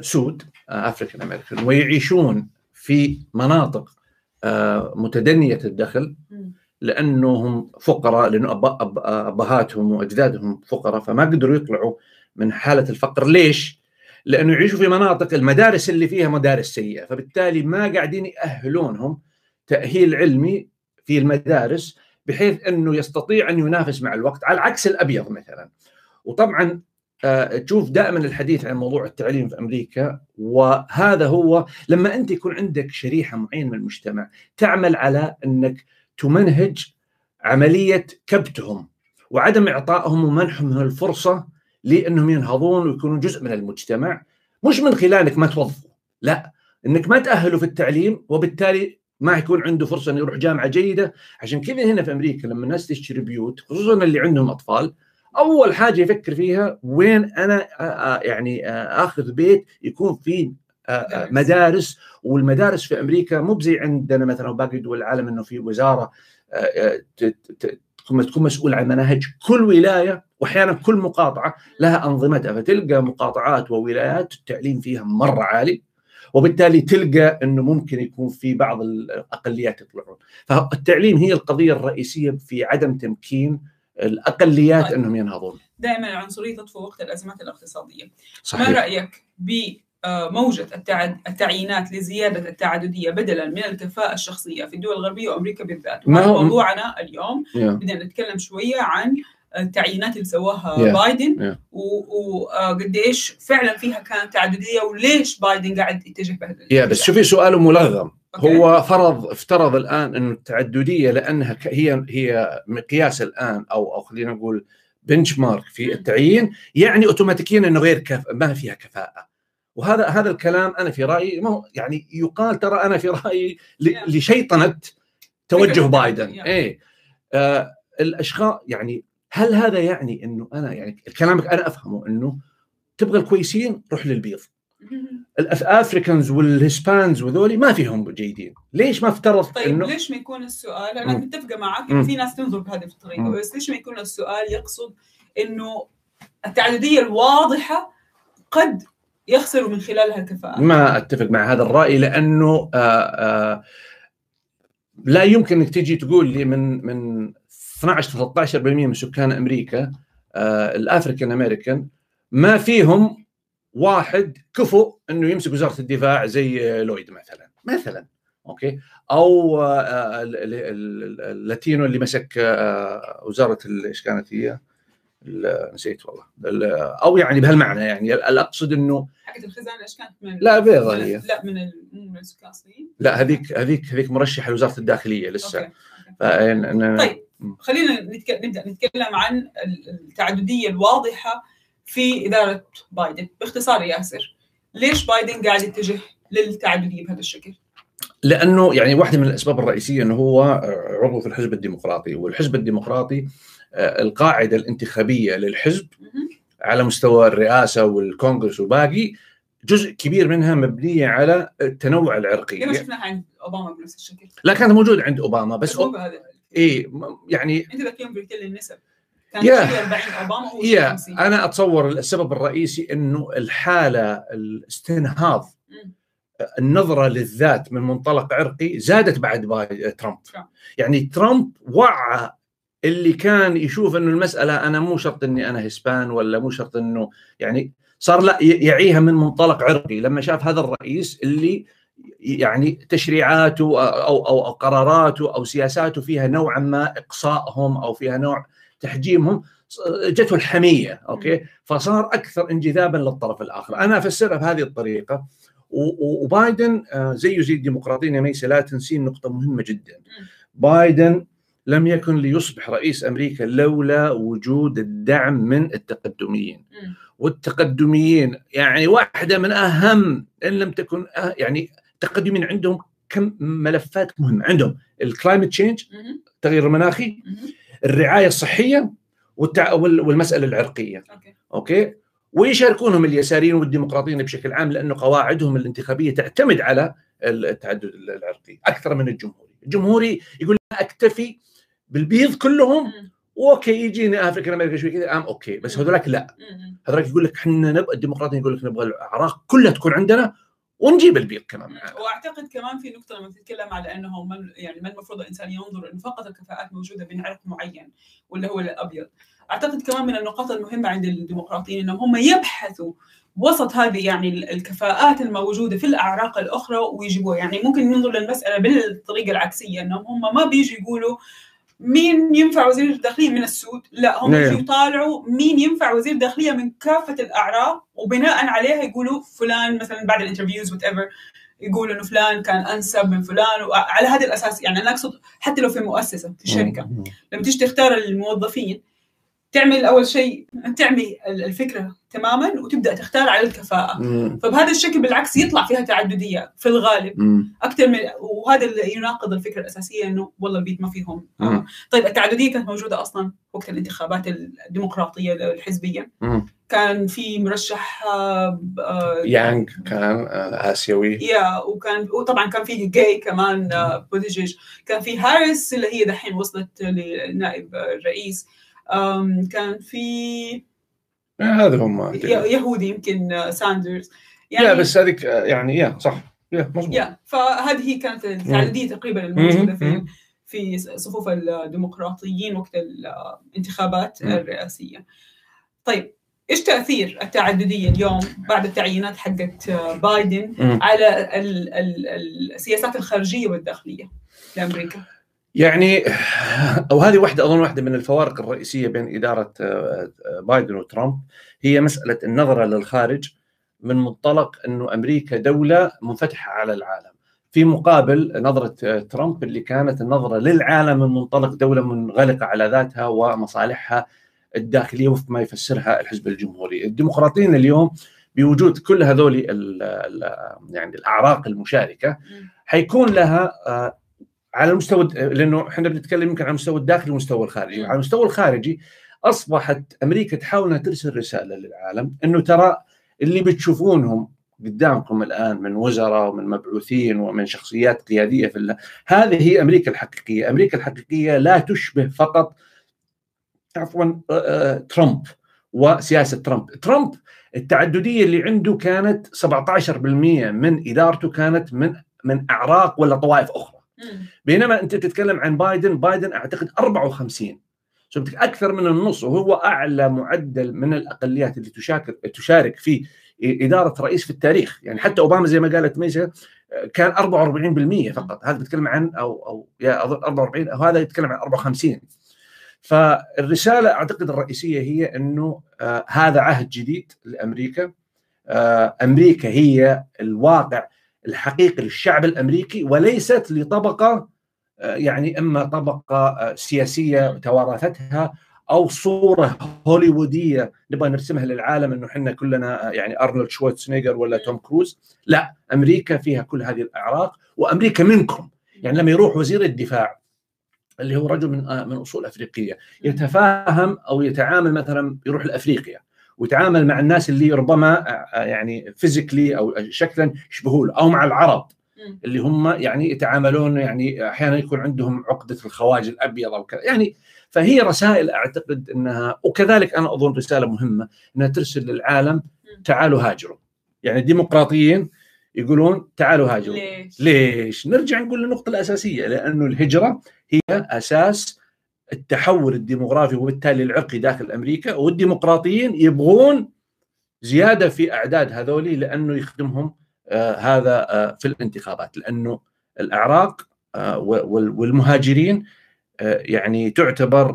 سود أفريكان أمريكان ويعيشون في مناطق متدنية الدخل لأنهم فقراء لأنه أبهاتهم وأجدادهم فقراء فما قدروا يطلعوا من حالة الفقر. ليش؟ لأنه يعيشوا في مناطق المدارس اللي فيها مدارس سيئة فبالتالي ما قاعدين يأهلونهم تأهيل علمي في المدارس بحيث أنه يستطيع أن ينافس مع الوقت على عكس الأبيض مثلا. وطبعا تشوف دائما الحديث عن موضوع التعليم في أمريكا وهذا هو لما أنت يكون عندك شريحة معينة من المجتمع تعمل على أنك تمنهج عملية كبتهم وعدم إعطائهم ومنحهم الفرصة لأنهم ينهضون ويكونون جزء من المجتمع مش من خلال انك ما توظفه لا إنك ما تاهله في التعليم وبالتالي ما يكون عنده فرصة إنه يروح جامعة جيدة عشان كذا هنا في أمريكا لما الناس تشتري بيوت خصوصا اللي عندهم أطفال أول حاجة يفكر فيها وين أنا يعني آخذ بيت يكون فيه مدارس. والمدارس في أمريكا مو زي عندنا مثلا وباقي دول العالم إنه في وزارة تكون مسؤول عن مناهج كل ولاية واحيانا كل مقاطعة لها انظمتها فتلقى مقاطعات وولايات التعليم فيها مرة عالي وبالتالي تلقى إنه ممكن يكون في بعض الأقليات يطلعون. فالتعليم هي القضية الرئيسية في عدم تمكين الأقليات أنهم ينهضون دائما العنصريه تطفو وقت الأزمات الاقتصادية صحيح. ما رايك بموجة التعيينات لزيادة التعددية بدلا من الكفاءة الشخصية في الدول الغربية وأمريكا بالذات ما موضوعنا اليوم yeah. بدنا نتكلم شوية عن التعيينات اللي سواها yeah. بايدن yeah. وقديش فعلا فيها كانت تعددية وليش بايدن قاعد يتجه بهذا يا yeah, بس شوفي سؤاله ملغم. هو فرض افترض الآن انه التعددية لأنها هي هي مقياس الآن أو أو خلينا نقول بنش مارك في التعيين يعني اوتوماتيكيا إنه غير كف ما فيها كفاءة. وهذا هذا الكلام أنا في رأيي ما هو يعني يقال ترى أنا في رأيي لشيطنة توجه بايدن. إيه. آه الاشخاص يعني هل هذا يعني إنه أنا يعني كلامك أنا أفهمه إنه تبغى الكويسين روح للبيض. <laughs> ال Africans وال Hispanics وذولي ما فيهم جيدين. ليش ما افترض طيب إنه... ليش ما يكون السؤال؟ أنا متفقة معك في ناس تنظر بهذه الطريقة بس ليش ما يكون السؤال يقصد إنه التعددية الواضحة قد يخسروا من خلالها الكفاءة؟ ما أتفق مع هذا الرأي لأنه آآ آآ لا يمكن إنك تجي تقول لي من من 12 13% من سكان أمريكا ال African American ما فيهم واحد كفؤ إنه يمسك وزارة الدفاع زي لويد مثلا. مثلا أوكي؟ أو ال Latino اللي مسك وزارة إيش كانت هي؟ نسيت والله. أو يعني بهالمعنى يعني الاقصد إنه حقت الخزانة إيش كانت من لا بيضة هي. لا من السكان لا هذيك هذيك هذيك مرشحة لوزارة الداخلية لسه. أوكي. فإن طيب خلينا نبدأ نتكلم عن التعددية الواضحة في إدارة بايدن باختصار ياسر ليش بايدن قاعد يتجه للتعدديه بهذا الشكل؟ لأنه يعني واحدة من الأسباب الرئيسية إنه هو عضو في الحزب الديمقراطي والحزب الديمقراطي القاعدة الانتخابية للحزب على مستوى الرئاسة والكونغرس وباقي جزء كبير منها مبنية على التنوع العرقي. ما شفناها عند أوباما بنفس الشكل. لا كانت موجود عند أوباما بس, هذا اي يعني أنت قلت لي النسب. كان 40 أوباما هو يا أنا أتصور السبب الرئيسي إنه الحالة الاستنهاض النظرة للذات من منطلق عرقي زادت بعد ترامب. يعني ترامب وعى اللي كان يشوف إنه المسألة أنا مو شرط إني أنا هسبان ولا مو شرط إنه يعني صار لا يعيها من منطلق عرقي. لما شاف هذا الرئيس اللي يعني تشريعاته أو أو, أو قراراته أو سياساته فيها نوعا ما إقصائهم أو فيها نوع تحجيمهم جته الحميه أوكي؟ فصار أكثر انجذابا للطرف الآخر. أنا أفسرها بهذه الطريقة وبايدن زيه زي الديمقراطيين يا ميسي لا تنسين نقطة مهمة جدا. بايدن لم يكن ليصبح رئيس أمريكا لولا وجود الدعم من التقدميين. والتقدميين يعني واحدة من أهم إن لم تكن أه يعني التقدميين عندهم كم ملفات مهمة عندهم. ال climate change مم. التغير المناخي. الرعاية الصحية والتع... وال- والمسألة العرقية. okay. okay؟ ويشاركونهم اليساريين والديمقراطيين بشكل عام لأنه قواعدهم الانتخابية تعتمد على التعدد العرقي أكثر من الجمهوري، الجمهوري يقول لا أكتفي بالبيض كلهم مم. و okay يجيني African American شوي كذا أم okay. بس هذولاك لا. هذولاك يقول لك إحنا نبغى الديمقراطيين يقول لك نبغى الاعراق كلها تكون عندنا ونجيب البيض كمان وأعتقد كمان في نقطة لما تتكلم على أنه من يعني ما المفروض الإنسان ينظر إنه فقط الكفاءات موجودة من عرق معين واللي هو الأبيض. أعتقد كمان من النقاط المهمة عند الديمقراطيين انهم هم يبحثوا وسط هذه يعني ال- الكفاءات الموجودة في الأعراق الأخرى ويجيبوها. يعني ممكن ننظر للمسألة بالطريقة العكسية إنهم هم ما بيجوا يقولوا مين ينفع وزير الداخلية من السود لا هم نعم. يجوا يطالعوا مين ينفع وزير داخليه من كافة الاعراق وبناء عليها يقولوا فلان مثلا بعد ال interviews whatever يقول إنه فلان كان أنسب من فلان وعلى هذا الأساس يعني أنا أقصد حتى لو في مؤسسة في شركة. لما تيجي تختار الموظفين تعمل أول شيء تعمي الفكرة تماما وتبدأ تختار على الكفاءة مم. فبهذا الشكل بالعكس يطلع فيها تعددية في الغالب. أكثر من وهذا اللي يناقض الفكرة الأساسية إنه والله البيت ما فيهم آه. مم. طيب التعددية كانت موجودة أصلا وقت الانتخابات الديمقراطية الحزبية مم. كان في مرشح آه، آه، يانغ كان آه، آسيوي يا وكان وطبعا كان في جاي كمان آه، بوتيجيج كان في هاريس اللي هي دحين وصلت لنائب الرئيس كان في هذا هم يهودي يمكن آه، ساندرز yeah بس هذيك آه، يعني yeah صح yeah مضبوط yeah فهذه كانت التعدديه تقريبا الموجودة في. في صفوف الديمقراطيين وقت الانتخابات. الرئاسية. طيب إيش تأثير التعددية اليوم بعد التعيينات حقت بايدن. على ال- ال- السياسات الخارجية والداخلية لأمريكا؟ يعني أو هذه واحدة أظن واحدة من الفوارق الرئيسية بين إدارة آه، بايدن وترامب. هي مسألة النظرة للخارج من منطلق إنه أمريكا دولة منفتحة على العالم. في مقابل نظرة آه، ترامب اللي كانت النظرة للعالم من منطلق دولة منغلقة على ذاتها ومصالحها الداخلية وفق ما يفسرها الحزب الجمهوري، الديمقراطيين اليوم بوجود كل هذول يعني الأعراق المشاركة. حيكون لها آه، على المستوى لأنه إحنا بنتكلم يمكن على المستوى الداخلي والمستوى الخارجي، مم. على المستوى الخارجي أصبحت أمريكا تحاول إنها ترسل رسالة للعالم إنه ترى اللي بتشوفونهم قدامكم الآن من وزراء ومن مبعوثين ومن شخصيات قيادية في الله هذه هي أمريكا الحقيقية، أمريكا الحقيقية لا تشبه فقط عفوا آه، آه، ترامب وسياسة ترامب، ترامب التعددية اللي عنده كانت 17% من إدارته كانت من من أعراق ولا طوائف أخرى. بينما انت تتكلم عن بايدن بايدن اعتقد 54 شفت أكثر من النص وهو أعلى معدل من الأقليات اللي تشارك تشارك في إدارة رئيس في التاريخ. يعني حتى أوباما زي ما قالت ميسا كان 44% فقط. هذا بيتكلم عن أو أو يا أظن 44 أو هذا يتكلم عن 54 فالرسالة أعتقد الرئيسية هي إنه آه هذا عهد جديد لأمريكا. آه أمريكا هي الواقع الحقيقي للشعب الأمريكي وليست لطبقة آه، يعني إما طبقة آه، سياسية توارثتها أو صورة هوليوودية نبغى نرسمها للعالم إنه إحنا كلنا آه، يعني أرنولد شوارتزنيجر ولا توم كروز. لا أمريكا فيها كل هذه الأعراق وأمريكا منكم. يعني لما يروح وزير الدفاع اللي هو رجل من من أصول أفريقية يتفاهم أو يتعامل مثلا يروح لأفريقيا. ويتعامل مع الناس اللي ربما آه، يعني فيزيكلي أو شكلا يشبهوه أو مع العرب. اللي هم يعني يتعاملون يعني أحيانا يكون عندهم عقدة الخواج الأبيض أو كذا يعني فهي رسائل أعتقد إنها وكذلك أنا أظن رسالة مهمة إنها ترسل للعالم تعالوا هاجروا يعني الديمقراطيين يقولون تعالوا هاجروا ليش؟ ليش؟ نرجع نقول للنقطة الأساسية لأنه الهجرة هي أساس التحول الديموغرافي وبالتالي العرقي داخل أمريكا والديمقراطيين يبغون زيادة في أعداد هذولي لأنه يخدمهم آه هذا آه في الانتخابات. لأنه الأعراق آه وال- والمهاجرين يعني تعتبر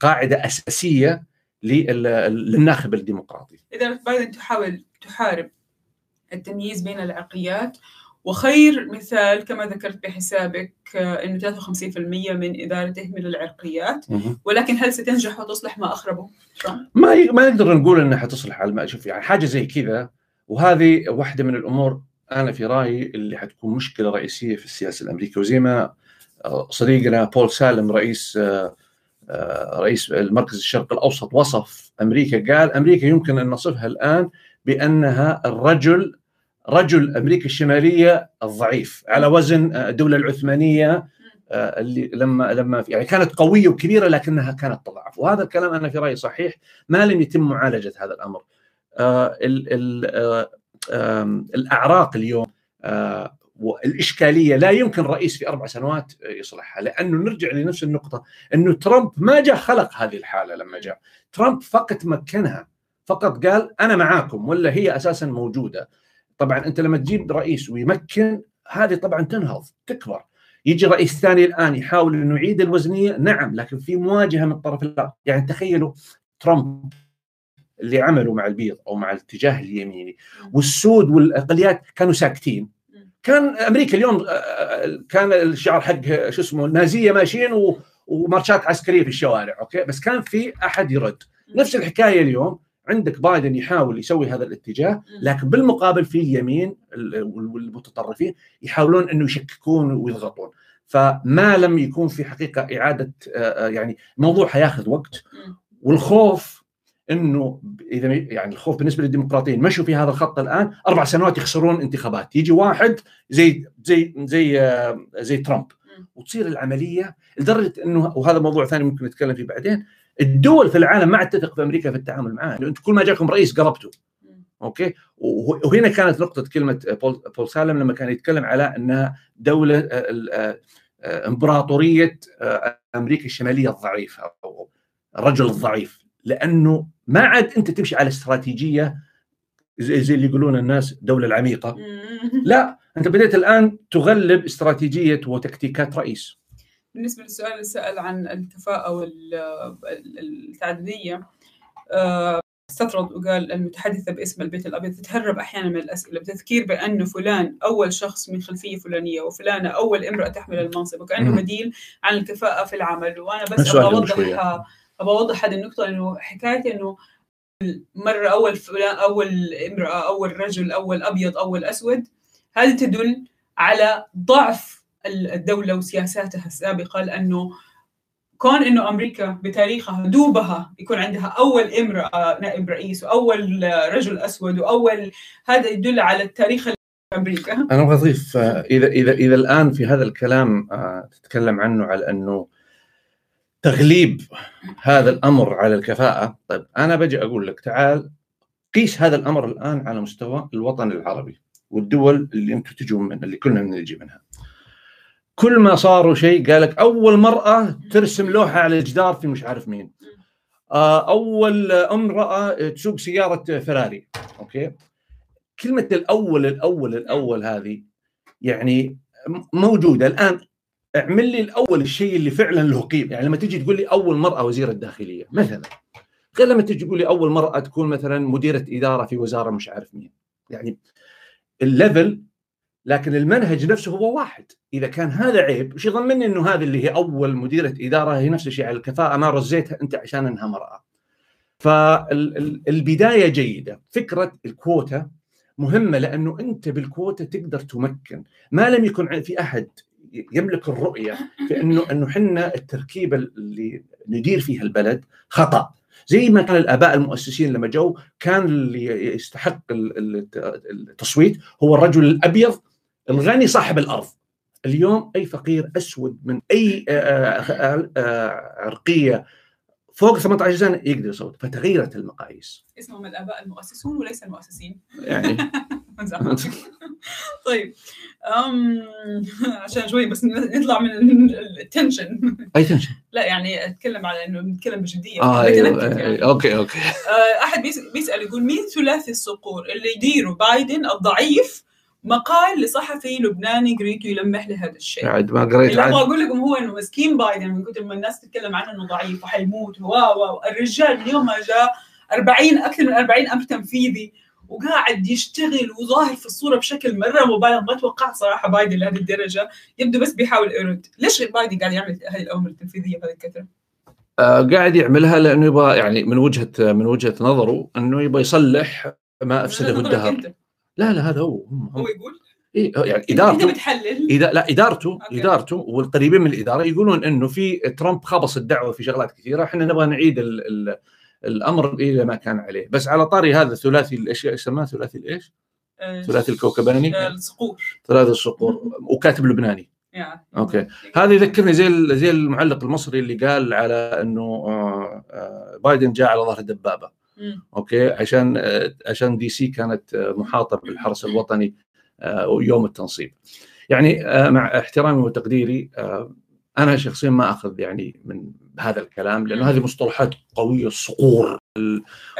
قاعدة أساسية لل- للناخب الديمقراطي. إدارة بايدن تحاول تحارب التمييز بين العرقيات وخير مثال كما ذكرت بحسابك آه، إنه 53% من ادارته من العرقيات. ولكن هل ستنجح وتصلح ما أخربه ترامب؟ ما ي... ما نقدر نقول إنها حتصلح على ما شوف يعني حاجة زي كذا وهذه واحدة من الأمور أنا في رأيي اللي حتكون مشكلة رئيسية في السياسة الأمريكية وزي ما آه، صديقنا بول سالم رئيس آه، رئيس المركز الشرق الأوسط وصف أمريكا قال أمريكا يمكن أن نصفها الآن بأنها الرجل رجل أمريكا الشمالية الضعيف على وزن آه، الدولة العثمانية آه، اللي لما لما يعني كانت قوية وكبيرة لكنها كانت تضعف. وهذا الكلام أنا في رأيي صحيح ما لم يتم معالجة هذا الأمر. آه، الأعراق اليوم والاشكاليه لا يمكن رئيس في أربع سنوات يصلحها. لأنه نرجع لنفس النقطة إنه ترامب ما جاء خلق هذه الحالة لما جاء. ترامب فقط مكنها فقط قال أنا معاكم ولا هي أساسا موجودة. طبعا أنت لما تجيب رئيس ويمكن هذه طبعا تنهض تكبر. يجي رئيس ثاني الآن يحاول إنه يعيد الوزنية نعم لكن في مواجهة من الطرف الآخر يعني تخيلوا ترامب اللي عمله مع البيض أو مع الاتجاه اليميني والسود والأقليات كانوا ساكتين. كان أمريكا اليوم آه، كان الشعار حق شو اسمه النازيه ماشيين ومارشات عسكرية في الشوارع أوكي؟ بس كان في أحد يرد. نفس الحكاية اليوم عندك بايدن يحاول يسوي هذا الاتجاه لكن بالمقابل في اليمين ال- وال- والمتطرفين يحاولون إنه يشككون ويضغطون. فما لم يكون في حقيقة إعادة آه، آه، يعني الموضوع حياخذ وقت. والخوف إنه إذا يعني الخوف بالنسبة للديمقراطيين مشوا في هذا الخط الآن أربع سنوات يخسرون انتخابات. يجي واحد زي زي زي آه، زي ترامب. وتصير العملية لدرجة إنه وهذا موضوع ثاني ممكن نتكلم فيه بعدين الدول في العالم ما عاد تثق في أمريكا في التعامل معاه لأنه أنتم كل ما جاكم رئيس خربتوا. مم. okay؟ وه- وهنا كانت نقطة كلمة بول, بول سالم لما كان يتكلم على إنها دولة آه، آه، آه، إمبراطورية أمريكا الشمالية الضعيفة أو الرجل الضعيف. لأنه ما عاد أنت تمشي على استراتيجية زي, زي اللي يقولون الناس الدولة العميقة. لا أنت بديت الآن تغلب استراتيجية وتكتيكات رئيس. بالنسبة للسؤال اللي سأل عن الكفاءة والتعددية آه، استطرد وقال المتحدثة باسم البيت الأبيض تتهرب أحيانا من الأسئلة بتذكير بأنه فلان أول شخص من خلفية فلانية وفلانة أول امرأة تحمل المنصب وكأنه. بديل عن الكفاءة في العمل وأنا بس أبغى. أوضح أبغى أوضح هذه النقطة إنه حكاية إنه مرة أول فلان أول امرأة أول رجل أول أبيض أول أسود هذه تدل على ضعف الدولة وسياساتها السابقة لأنه كون إنه أمريكا بتاريخها دوبها يكون عندها أول امرأة نائب رئيس وأول رجل أسود وأول هذا يدل على التاريخ أمريكا أنا أبغى أضيف آه، إذا إذا إذا الآن في هذا الكلام آه، تتكلم عنه على أنه تغليب هذا الأمر على الكفاءة. طيب أنا بجي أقول لك تعال قيس هذا الأمر الآن على مستوى الوطن العربي والدول اللي أنتم تجون من اللي كلنا نجي منها. كل ما صاروا شيء قال لك أول مرأة ترسم لوحة على الجدار في مش عارف مين. آه، أول امرأة تسوق سيارة فيراري أوكي؟ كلمة الأول الأول الأول هذه يعني موجودة. الآن اعمل لي الأول الشيء اللي فعلا له قيمة. يعني لما تيجي تقول لي أول مرأة وزيره الداخلية مثلا. غير لما تيجي تقول لي أول مرأة تكون مثلا مديرة إدارة في وزارة مش عارف مين. يعني ال level لكن المنهج نفسه هو واحد. إذا كان هذا عيب وش يضمني إنه هذه اللي هي أول مديرة إدارة هي نفس الشيء على الكفاءة ما رزيتها أنت عشان إنها مرأة. فالبداية جيدة. فكرة الكوتا مهمة لأنه أنت بالكوتا تقدر تمكن. ما لم يكن في أحد يملك الرؤية في انه إنه إحنا التركيبه اللي ندير فيها البلد خطأ. زي ما كان الآباء المؤسسين لما جو كان اللي يستحق ال- ال- التصويت هو الرجل الأبيض الغني صاحب الأرض. اليوم أي فقير أسود من أي آه، آه، آه، عرقيه فوق 18 سنة يقدر يصوت. فتغيرت المقاييس. اسمهم الآباء المؤسسون وليس المؤسسين. يعني. <laughs> طيب أم عشان شوي بس نطلع من ال tension. أي tension؟ لا يعني أتكلم على إنه نتكلم بجديه آه بتنكت أيوه يعني. okay okay. آه، أحد بيس- بيسأل يقول مين ثلاثي الصقور اللي يديروا بايدن الضعيف مقال لصحفي لبناني قريته يلمح لهذا الشيء. بعد ما قريت اللي أبغى أقول لكم هو إنه مسكين بايدن من كثر ما الناس تتكلم عنه إنه ضعيف وحيموت و او. الرجال من يوم ما جاء 40 أكثر من 40 أمر تنفيذي وقاعد يشتغل وظاهر في الصورة بشكل مرة مبالغ. ما توقعت صراحة بايدن لهذه الدرجة. يبدو بس بيحاول يرد ليش بايدن قاعد يعمل هذه الأوامر التنفيذية بهذه الكثرة؟ آه قاعد يعملها لأنه يبغى يعني من وجهه من وجهة نظره إنه يبغى يصلح ما أفسده الدهر لا لا هذا هو. هو يقول؟ إيه يعني ادارته بتحلل. إذا لا ادارته أوكي. إدارته والقريبين من الإدارة يقولون إنه في ترامب خبص الدعوة في شغلات كثيرة. إحنا نبغى نعيد ال ال الأمر إلى ما كان عليه. بس على طاري هذا ثلاثي الاشياء يسمى ثلاثي الايش؟ ثلاثي الكوكباني آه، الصقور. ثلاثي الصقور. وكاتب لبناني. yeah. okay. هذا يذكرني زي زي المعلق المصري اللي قال على إنه آه، آه، بايدن جاء على ظهر دبابة. okay؟ عشان عشان DC كانت آه، محاطة بالحرس الوطني آه، يوم التنصيب. يعني آه، مع احترامي وتقديري أنا شخصيا ما أخذ يعني من هذا الكلام لأنه هذه مصطلحات قوية الصقور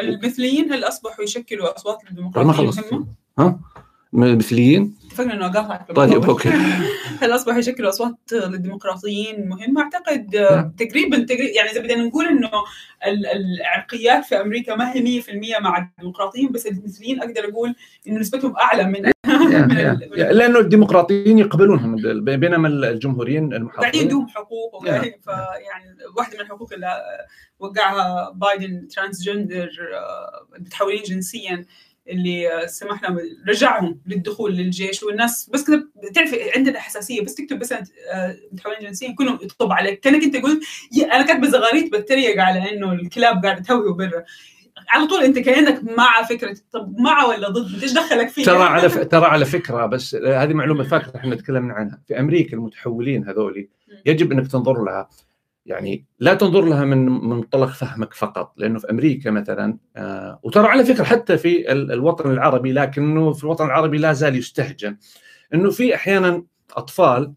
المثليين هل أصبحوا يشكلوا أصوات ما الديمقراطيه خلصت مهمه؟ ها؟ مثليين اتفقنا إنه اقاطعك طيب أوكي. <laughs> هل اصبحوا يشكلوا أصوات للديمقراطيين مهمه؟ أعتقد نعم. تقريبا تقريبا يعني إذا بدنا نقول إنه ال- العرقيات في أمريكا ما هي 100% مع الديمقراطيين بس المثليين أقدر أقول إنه نسبتهم أعلى من <laughs> لأنه الديمقراطيين يقبلونهم بينما الجمهوريين قاعدين المحافظين يدوم حقوق وقاعدين فيعني واحدة من الحقوق اللي وقعها بايدن ترانسجندر المتحولين جنسيا اللي آه، سمح لهم رجعهم للدخول للجيش. والناس بس كده بتعرف عندنا حساسية بس تكتب بس آه، متحولين جنسيا كلهم يطب عليك. كأنك أنت قلت أنا كاتبة زغاريت بتريق على إنه الكلاب قاعدة تهوي برا. على طول أنت كأنك مع فكرة. طب مع ولا ضد؟ إيش دخلك فيه ترى على ف... ترى على فكرة بس هذه معلومة فاتره إحنا تكلمنا عنها. في أمريكا المتحولين هذولي يجب أنك تنظر لها. يعني لا تنظر لها من من منطلق فهمك فقط لأنه في أمريكا مثلا آه وترى على فكرة حتى في ال- الوطن العربي لكنه في الوطن العربي لا زال يستهجن إنه في أحيانا أطفال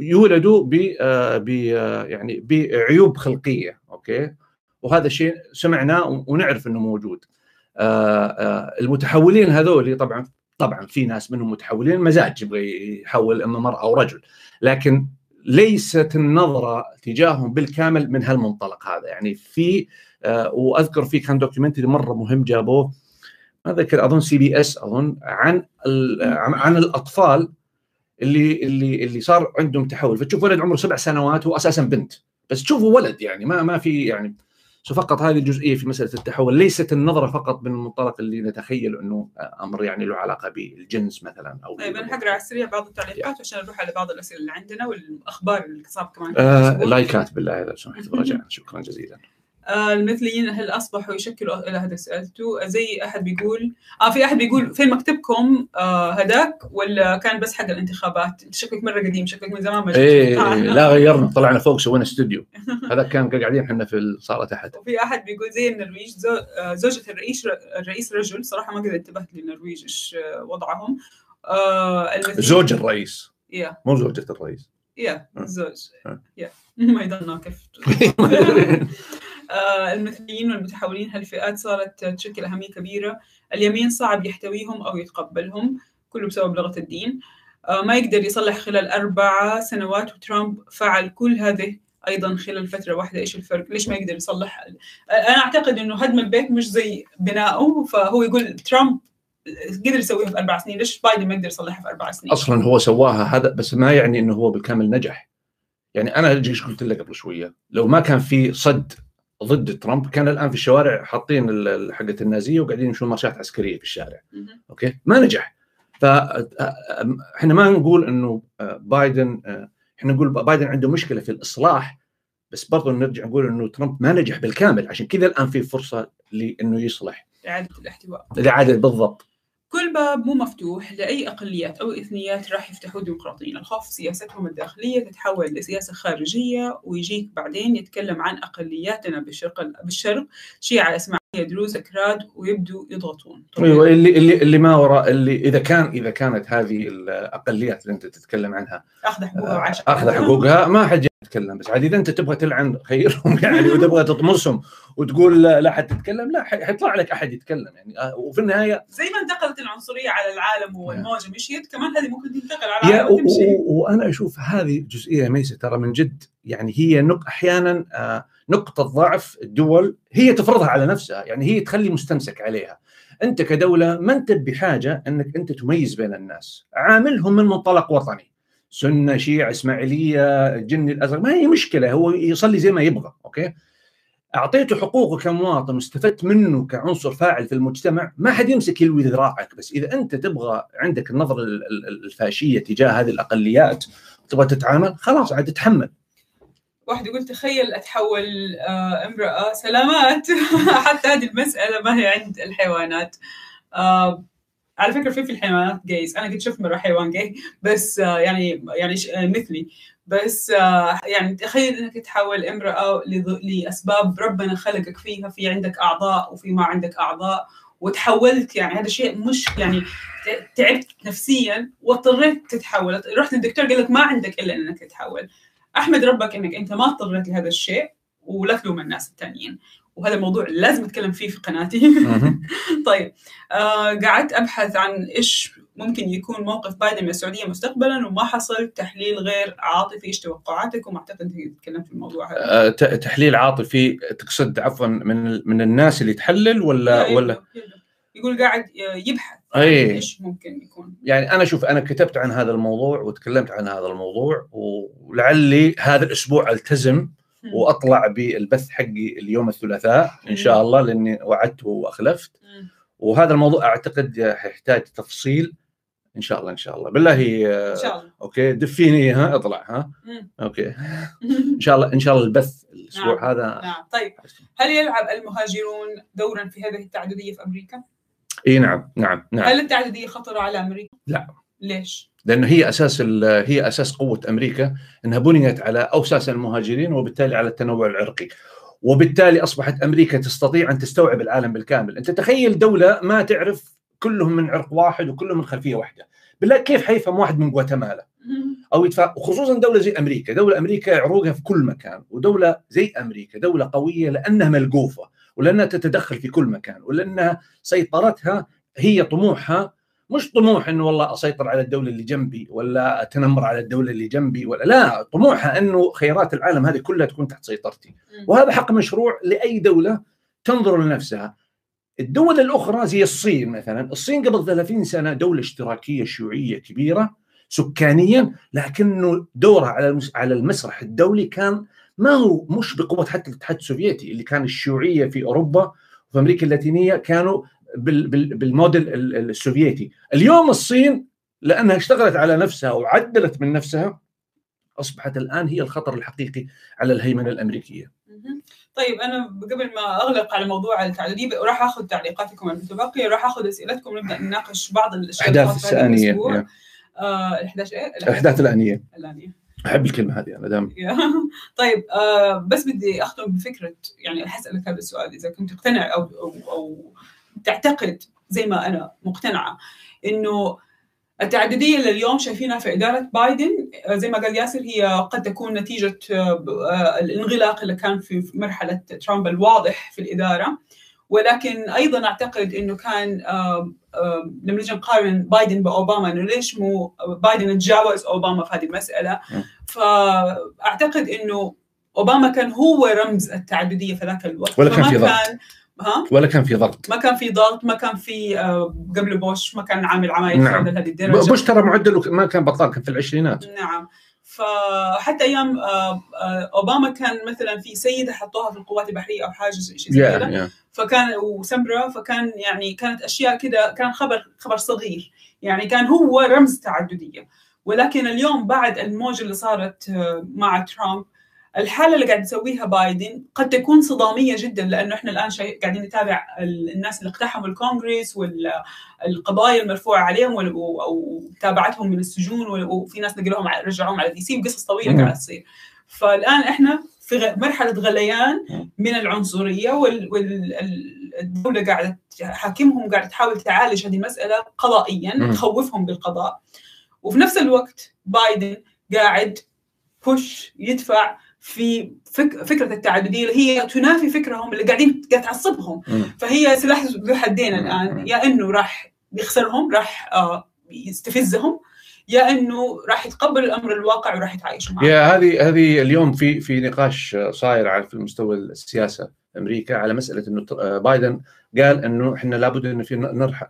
يولدوا ب آه آه يعني بعيوب خلقية أوكي؟ وهذا الشيء سمعناه ونعرف إنه موجود. آه آه المتحولين هذول طبعا طبعا في ناس منهم متحولين مزاج يبغى يحول إما مرأة أو رجل لكن ليست النظرة تجاههم بالكامل من هالمنطلق هذا. يعني في آه وأذكر في كان documentary مرة مهم جابوه ما ذكر أظن CBS أظن عن عن الأطفال اللي اللي اللي صار عندهم تحول. فتشوف ولد عمره سبع سنوات هو أساسا بنت. بس تشوفه ولد يعني ما ما في يعني so فقط هذه الجزئية في مسألة التحول ليست النظرة فقط من المنطلق اللي نتخيل أنه أمر يعني له علاقة بالجنس مثلا أو طيب أنا حأقرأ على السريع بعض التعليقات عشان نروح على بعض الأسئلة اللي عندنا والأخبار اللي صار كمان. آه like ات بالله اذا سمحت برجع شكرا جزيلا. المثليين هل أصبحوا يشكلوا إلى هذا سالته زي أحد بيقول آه في أحد بيقول فين مكتبكم آه هداك ولا كان بس حق الانتخابات؟ انت شكلك مرة قديم شكلك من زمان ما. إيه تعال. <laughs> لا غيرنا طلعنا فوق سوينا استوديو. هذا كان قاعدين إحنا في الصاله تحت. وفي أحد بيقول زي النرويج زو... آه، زوجة الرئيس الرئيس رجل صراحة ما قد انتبهت للنرويج إيش آه، وضعهم. آه زوج الرئيس. يا. مو زوجة الرئيس. يا آه. الزوج آه. يا. <laughs> ما يضلنا كيف؟ آه، <laughs> المثليين والمتحولين هالفئات صارت تشكل أهمية كبيرة. اليمين صعب يحتويهم أو يتقبلهم كله بسبب لغة الدين. آه، ما يقدر يصلح خلال أربع سنوات وترامب فعل كل هذه أيضا خلال فترة واحدة. إيش الفرق؟ ليش ما يقدر يصلح؟ أنا أعتقد أنه هدم البيت مش زي بنائه فهو يقول ترامب قدر يسويها في أربع سنين. ليش بايدن ما يقدر يصلحها في أربع سنين؟ أصلا هو سواها هذا بس ما يعني إنه هو بالكامل نجح. يعني أنا إيش قلت لك قبل شوية؟ لو ما كان في صد ضد ترامب. كان الآن في الشوارع حاطين حقة النازية وقاعدين يمشون مارشات عسكرية في الشارع. أوكي؟ ما نجح. فاحنا ما نقول إنه بايدن إحنا نقول بايدن عنده مشكلة في الإصلاح بس برضه نرجع نقول إنه ترامب ما نجح بالكامل عشان كذا الآن في فرصة لإنه يصلح. إعادة الاحتواء. الإعادة بالضبط. كل باب مو مفتوح لأي أقليات أو إثنيات راح يفتحوا الديمقراطيين الخوف سياستهم الداخلية تتحول لسياسة خارجية ويجيك بعدين يتكلم عن أقلياتنا بالشرق بالشرق. شيعة إسماعيلية دروز أكراد ويبدوا يضغطون. أيوه اللي اللي اللي ما وراء اللي إذا كان إذا كانت هذه الأقليات اللي أنت تتكلم عنها أخذ حقوقها وعاش. أخذ حقوقها ما حد تتكلم بس عاد إذا أنت تبغى تلعن خيرهم <laughs> يعني وتبغى تطمسهم وتقول لا, لا حد تتكلم لا حيطلع لك أحد يتكلم يعني. آه، وفي النهاية زي ما انتقلت العنصرية على العالم والموجة مشيت كمان هذه ممكن تنتقل على العالم وتمشي. وأنا أشوف هذه جزئية ميسة ترى من جد يعني هي نق أحيانا آه، نقطة ضعف الدول هي تفرضها على نفسها يعني هي تخلي مستمسك عليها. أنت كدولة ما أنت بحاجة أنك أنت تميز بين الناس. عاملهم من منطلق وطني. سنة شيعة إسماعيلية الجني الأزرق ما هي مشكلة هو يصلي زي ما يبغى أوكي؟ اعطيته حقوقه كمواطن واستفدت منه كعنصر فاعل في المجتمع ما حد يمسك يلوي ذراعك بس. إذا أنت تبغى عندك النظرة الفاشية تجاه هذه الأقليات تبغى تتعامل خلاص عاد تتحمل. واحد يقول تخيل أتحول آه، امرأة سلامات. <laughs> حتى هذه المسألة ما هي عند الحيوانات. آه، على فكرة في في الحيوانات جايز أنا قد شفت مرة حيوان جاي بس آه، يعني يعني مثلي. بس يعني تخيل إنك تحول امرأة لأسباب ربنا خلقك فيها في عندك أعضاء وفي ما عندك أعضاء وتحولت يعني هذا شيء مش يعني تعبت نفسيا واضطريت تتحول. رحت للدكتور قال لك ما عندك إلا إنك تتحول. أحمد ربك إنك أنت ما اضطريت لهذا الشيء ولا تلوم الناس الثانيين وهذا الموضوع لازم اتكلم فيه في قناتي. <laughs> طيب آه قعدت أبحث عن إيش ممكن يكون موقف بايدن من السعودية مستقبلا وما حصل تحليل غير عاطفي إيش توقعاتكم أعتقد انت تكلمت في الموضوع هذا. آه تحليل عاطفي تقصد عفوا من من الناس اللي تحلل ولا ولا؟ يقول قاعد يبحث أي. إيش ممكن يكون. يعني أنا شوف أنا كتبت عن هذا الموضوع وتكلمت عن هذا الموضوع ولعلي هذا الأسبوع ألتزم وأطلع بالبث حقي اليوم الثلاثاء إن شاء الله لأني وعدت وأخلفت. وهذا الموضوع أعتقد يحتاج تفصيل إن شاء الله إن شاء الله. بالله إن شاء الله. okay دفيني ها أطلع ها. okay. <laughs> إن شاء الله إن شاء الله البث الأسبوع نعم. هذا. نعم. طيب هل يلعب المهاجرون دورا في هذه التعددية في أمريكا؟ إي نعم. نعم. نعم. هل التعددية خطرة على أمريكا؟ لا. ليش؟ لأنه هي أساس هي أساس قوة أمريكا إنها بنيت على أوساس المهاجرين وبالتالي على التنوع العرقي. وبالتالي أصبحت أمريكا تستطيع أن تستوعب العالم بالكامل، أنت تخيل دولة ما تعرف كلهم من عرق واحد وكلهم من خلفية واحدة، بالله كيف حيفهم واحد من غواتيمالا؟ <laughs> أو يدفع وخصوصا دولة زي أمريكا، دولة أمريكا عروقها في كل مكان، ودولة زي أمريكا دولة قوية لأنها ملقوفة ولأنها تتدخل في كل مكان ولأنها سيطرتها هي طموحها مش طموح إنه والله أسيطر على الدولة اللي جنبي ولا أتنمر على الدولة اللي جنبي ولا لا طموحها إنه خيرات العالم هذه كلها تكون تحت سيطرتي. وهذا حق مشروع لأي دولة تنظر لنفسها. الدول الأخرى زي الصين مثلا الصين قبل 30 سنة دولة اشتراكية شيوعية كبيرة سكانيا لكنه دورها على على المسرح الدولي كان ما هو مش بقوة حتى الاتحاد السوفيتي اللي كان الشيوعية في أوروبا وفي أمريكا اللاتينية كانوا بالموديل السوفيتي. اليوم الصين لأنها اشتغلت على نفسها وعدلت من نفسها أصبحت الآن هي الخطر الحقيقي على الهيمنة الأمريكية. طيب أنا قبل ما أغلق على موضوع التعدديه راح آخذ تعليقاتكم المتبقية راح آخذ أسئلتكم ونبدا نناقش بعض الأشياء الاحداث الثانية آه الاحداث إيه؟ الأحداث الأنية. الأنية. أحب الكلمة هذه أنا دائما <laughs> طيب آه بس بدي أختم بفكرة يعني اسالك هذا السؤال إذا كنت تقتنع أو أو, أو تعتقد زي ما أنا مقتنعة إنه التعددية اللي اليوم شايفينها في إدارة بايدن. زي ما قال ياسر هي قد تكون نتيجة آه، الانغلاق اللي كان في مرحلة ترامب الواضح في الإدارة. ولكن أيضا أعتقد إنه كان لما نجي نقارن بايدن بأوباما إنه ليش مو بايدن تجاوز أوباما في هذه المسألة؟ فأعتقد إنه أوباما كان هو رمز التعددية في ذاك الوقت. ولا كان في ضغط. ها؟ ولا كان في ضغط. ما كان في ضغط ما كان في آه، قبل بوش ما كان عامل عمايل نعم. هذه الدرجة. بوش ترى معدله ما كان بطال كان في العشرينات. نعم. فحتى أيام آه، آه، أوباما كان مثلا في سيده حطوها في القوات البحرية أو حاجة شيء زي كذا. فكان وسمرة فكان يعني كانت أشياء كذا كان خبر خبر صغير. يعني كان هو رمز تعددية. ولكن اليوم بعد الموجة اللي صارت مع ترامب الحالة اللي قاعد يسويها بايدن قد تكون صدامية جدا لأنه إحنا الآن شيء قاعدين نتابع الناس اللي اقتحموا الكونغرس والقضايا المرفوعة عليهم ومتابعتهم من السجون وفي ناس نقلوهم رجعوهم على دي سي وقصص طويله قاعدة تصير. فالآن إحنا في مرحلة غليان من العنصرية والدولة قاعدة حاكمهم قاعدة تحاول تعالج هذه المسألة قضائيا تخوفهم بالقضاء. وفي نفس الوقت بايدن قاعد بوش يدفع في فك فكرة التعدديه اللي هي تنافي فكرهم اللي قاعدين قاعد تعصبهم. فهي سلاح ذو حدين. الآن. يا إنه راح يخسرهم راح آه، يستفزهم يا إنه راح يتقبل الأمر الواقع وراح يتعايشوا معه. يا هذه هذه اليوم في في نقاش صاير على في مستوى السياسة. أمريكا على مسألة إنه ت- بايدن قال إنه إحنا لابد إنه في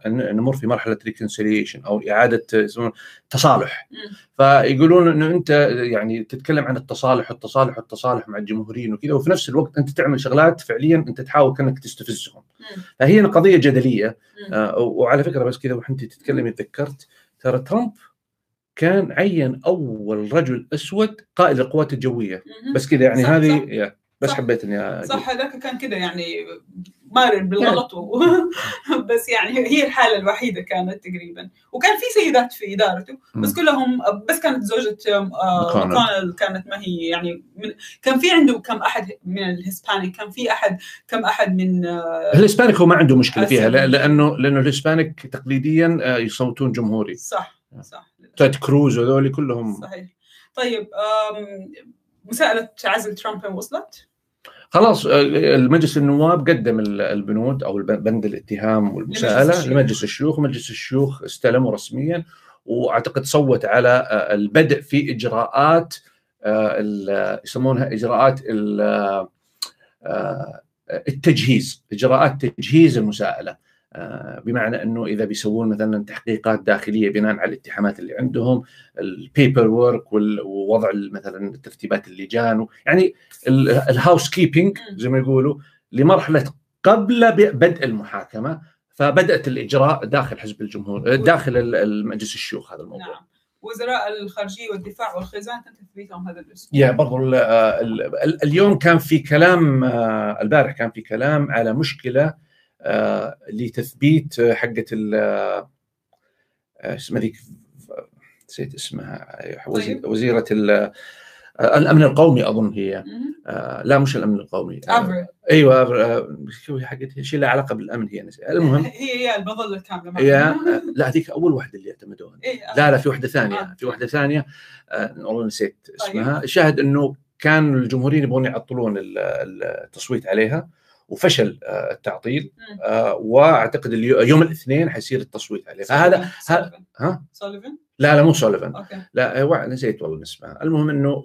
نمر في مرحلة ريكونسيليشن أو إعادة يسمون تصالح. فيقولون إنه أنت يعني تتكلم عن التصالح والتصالح والتصالح مع الجمهوريين وكذا وفي نفس الوقت أنت تعمل شغلات فعليا أنت تحاول كأنك تستفزهم. فهي قضية جدلية. آه، وعلى فكرة بس كذا وانت تتكلمي تذكرت ترى ترامب كان عين أول رجل أسود قائد القوات الجوية. بس كذا يعني هذه بس صح. حبيت إني. صح هذاك كان كده يعني مارن بالغلط و... <laughs> بس يعني هي الحالة الوحيدة كانت تقريبا وكان في سيدات في إدارته بس. كلهم بس كانت زوجة آه،. ماكونيل كانت ما هي يعني من كان في عنده كم أحد من ال Hispanic كان في أحد كم أحد من آه، ال Hispanic هو ما عنده مشكلة فيها لأنه لأنه ال Hispanic تقليديا آه، يصوتون جمهوري صح صح تيد كروز وذولي كلهم صحيح طيب مساءلة عزل ترامب وصلت؟ خلاص آه، المجلس النواب قدم ال- البنود أو بند الاتهام والمساءلة. لمجلس الشيوخ ومجلس الشيوخ استلموا رسميا وأعتقد صوت على آه، البدء في إجراءات آه، يسمونها إجراءات ال- التجهيز إجراءات تجهيز المساءلة بمعنى أنه إذا بيسوون مثلا تحقيقات داخلية بناء على الاتهامات اللي عندهم ال paperwork ووضع مثلا ترتيبات اللجان يعني ال housekeeping زي ما يقولوا لمرحلة قبل بدء المحاكمة فبدأت الإجراء داخل حزب الجمهور داخل ال- المجلس الشيوخ هذا الموضوع. نعم. وزراء الخارجية والدفاع والخزانة تم تثبيتهم هذا الأسبوع yeah برضو ال- ال- ال- اليوم كان في كلام آه، البارح كان في كلام على مشكلة آه، لتثبيت آه، حقة ال آه، اسمها ذيك نسيت اسمها طيب. وزيرة آه، الأمن القومي أظن هي. آه، لا مش الأمن القومي. آه، أيوه شو هي حقتها؟ شيء له علاقة بالأمن هي نسيت. المهم. هي هي المظله الكاملة هي لا هذيك أول واحدة اللي يعتمدون. إيه لا لا في واحدة ثانية. آه. في واحدة ثانية آه، والله نسيت طيب. اسمها. الشاهد إنه كان الجمهوريين يبغون يعطلون ال- التصويت عليها. وفشل آه، التعطيل. آه، وأعتقد يوم الاثنين حيصير التصويت عليه. فهذا. ها؟ سوليفان لا لا مو سوليفان okay. لا هو نسيت والله اسمها المهم إنه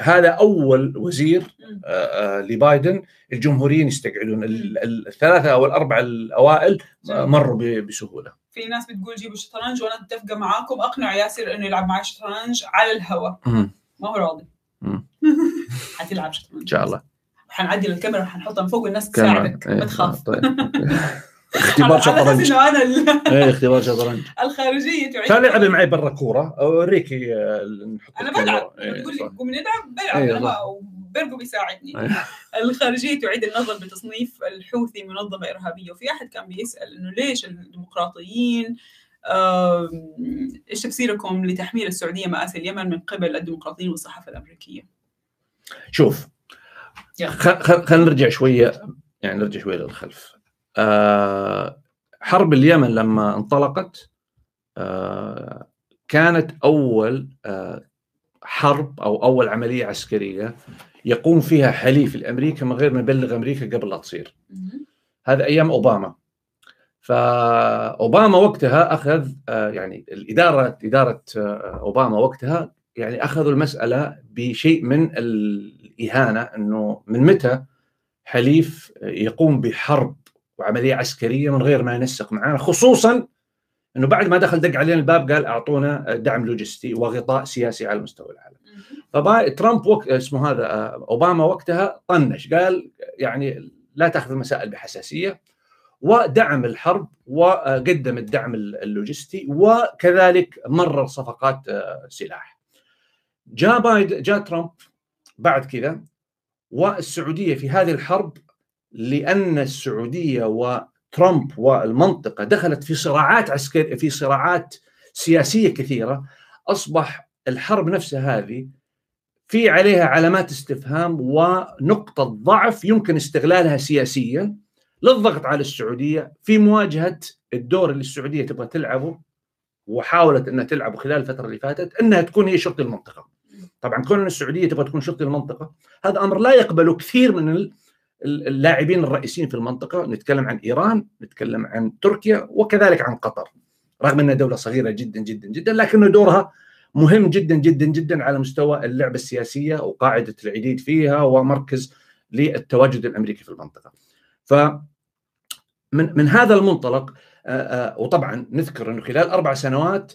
هذا أول وزير. آه، لبايدن. الجمهوريين يستقعدون ال- ال- الثلاثة أو الاربعه الأوائل مروا بسهولة. في ناس بتقول جيبوا الشطرنج وأنا متفقه معاكم. أقنع ياسر إنه يلعب معي شطرنج على الهواء. ما هو راضي. <laughs> حتلعب شطرنج. إن شاء الله. حنعدل الكاميرا وحنحطها من فوق والناس. تساعدك إيه، ما تخاف طيب. <laughs> اختبار شطرنج انه أنا <laughs> إيه اختبار شطرنج <laughs> الخارجية تعيد تعال العبي معي برا كورة أوريكي آه، نحط أنا. بلعب إيه، تقول لي صح. قومي نلعب بلعب صح. وبرجو بيساعدني إيه. الخارجية تعيد النظر بتصنيف الحوثي منظمة إرهابية وفي أحد كان بيسأل إنه ليش الديمقراطيين إيش تفسيركم لتحميل السعودية مآسي اليمن من قبل الديمقراطيين والصحافة الأمريكية؟ شوف خلينا نرجع شوية. يعني نرجع شوية للخلف. آه حرب اليمن لما انطلقت آه كانت أول آه حرب أو أول عملية عسكرية يقوم فيها حليف الأمريكا من غير ما يبلغ أمريكا قبل لا تصير. هذا أيام أوباما. فأوباما وقتها أخذ آه، يعني الإدارة إدارة آه، أوباما وقتها يعني أخذوا المسألة بشيء من الاهانه إنه من متى حليف يقوم بحرب وعملية عسكرية من غير ما ينسق معنا خصوصا إنه بعد ما دخل دق علينا الباب قال أعطونا دعم لوجستي وغطاء سياسي على مستوى العالم مهم. فباي ترامب وقت اسمه هذا آه، أوباما وقتها طنش قال يعني لا تأخذ المسائل بحساسية ودعم الحرب وقدم الدعم اللوجستي وكذلك مرر صفقات آه، سلاح. جاء بايد جاء ترامب بعد كذا والسعودية في هذه الحرب لأن السعودية وترامب والمنطقة دخلت في صراعات عسكريه في صراعات سياسية كثيرة أصبح الحرب نفسها هذه في عليها علامات استفهام ونقطة ضعف يمكن استغلالها سياسيا للضغط على السعودية في مواجهة الدور اللي السعودية تبغى تلعبه وحاولت إنها تلعبه خلال الفترة اللي فاتت إنها تكون هي شرطي المنطقة. طبعا كون السعودية تبغى تكون شرطه المنطقة هذا أمر لا يقبله كثير من اللاعبين الرئيسيين في المنطقة نتكلم عن إيران نتكلم عن تركيا وكذلك عن قطر رغم إنها دولة صغيرة جدا جدا جدا لكن دورها مهم جدا جدا جدا على مستوى اللعبة السياسية وقاعدة العديد فيها ومركز للتواجد الأمريكي في المنطقة. ف من من هذا المنطلق وطبعا نذكر إنه خلال أربع سنوات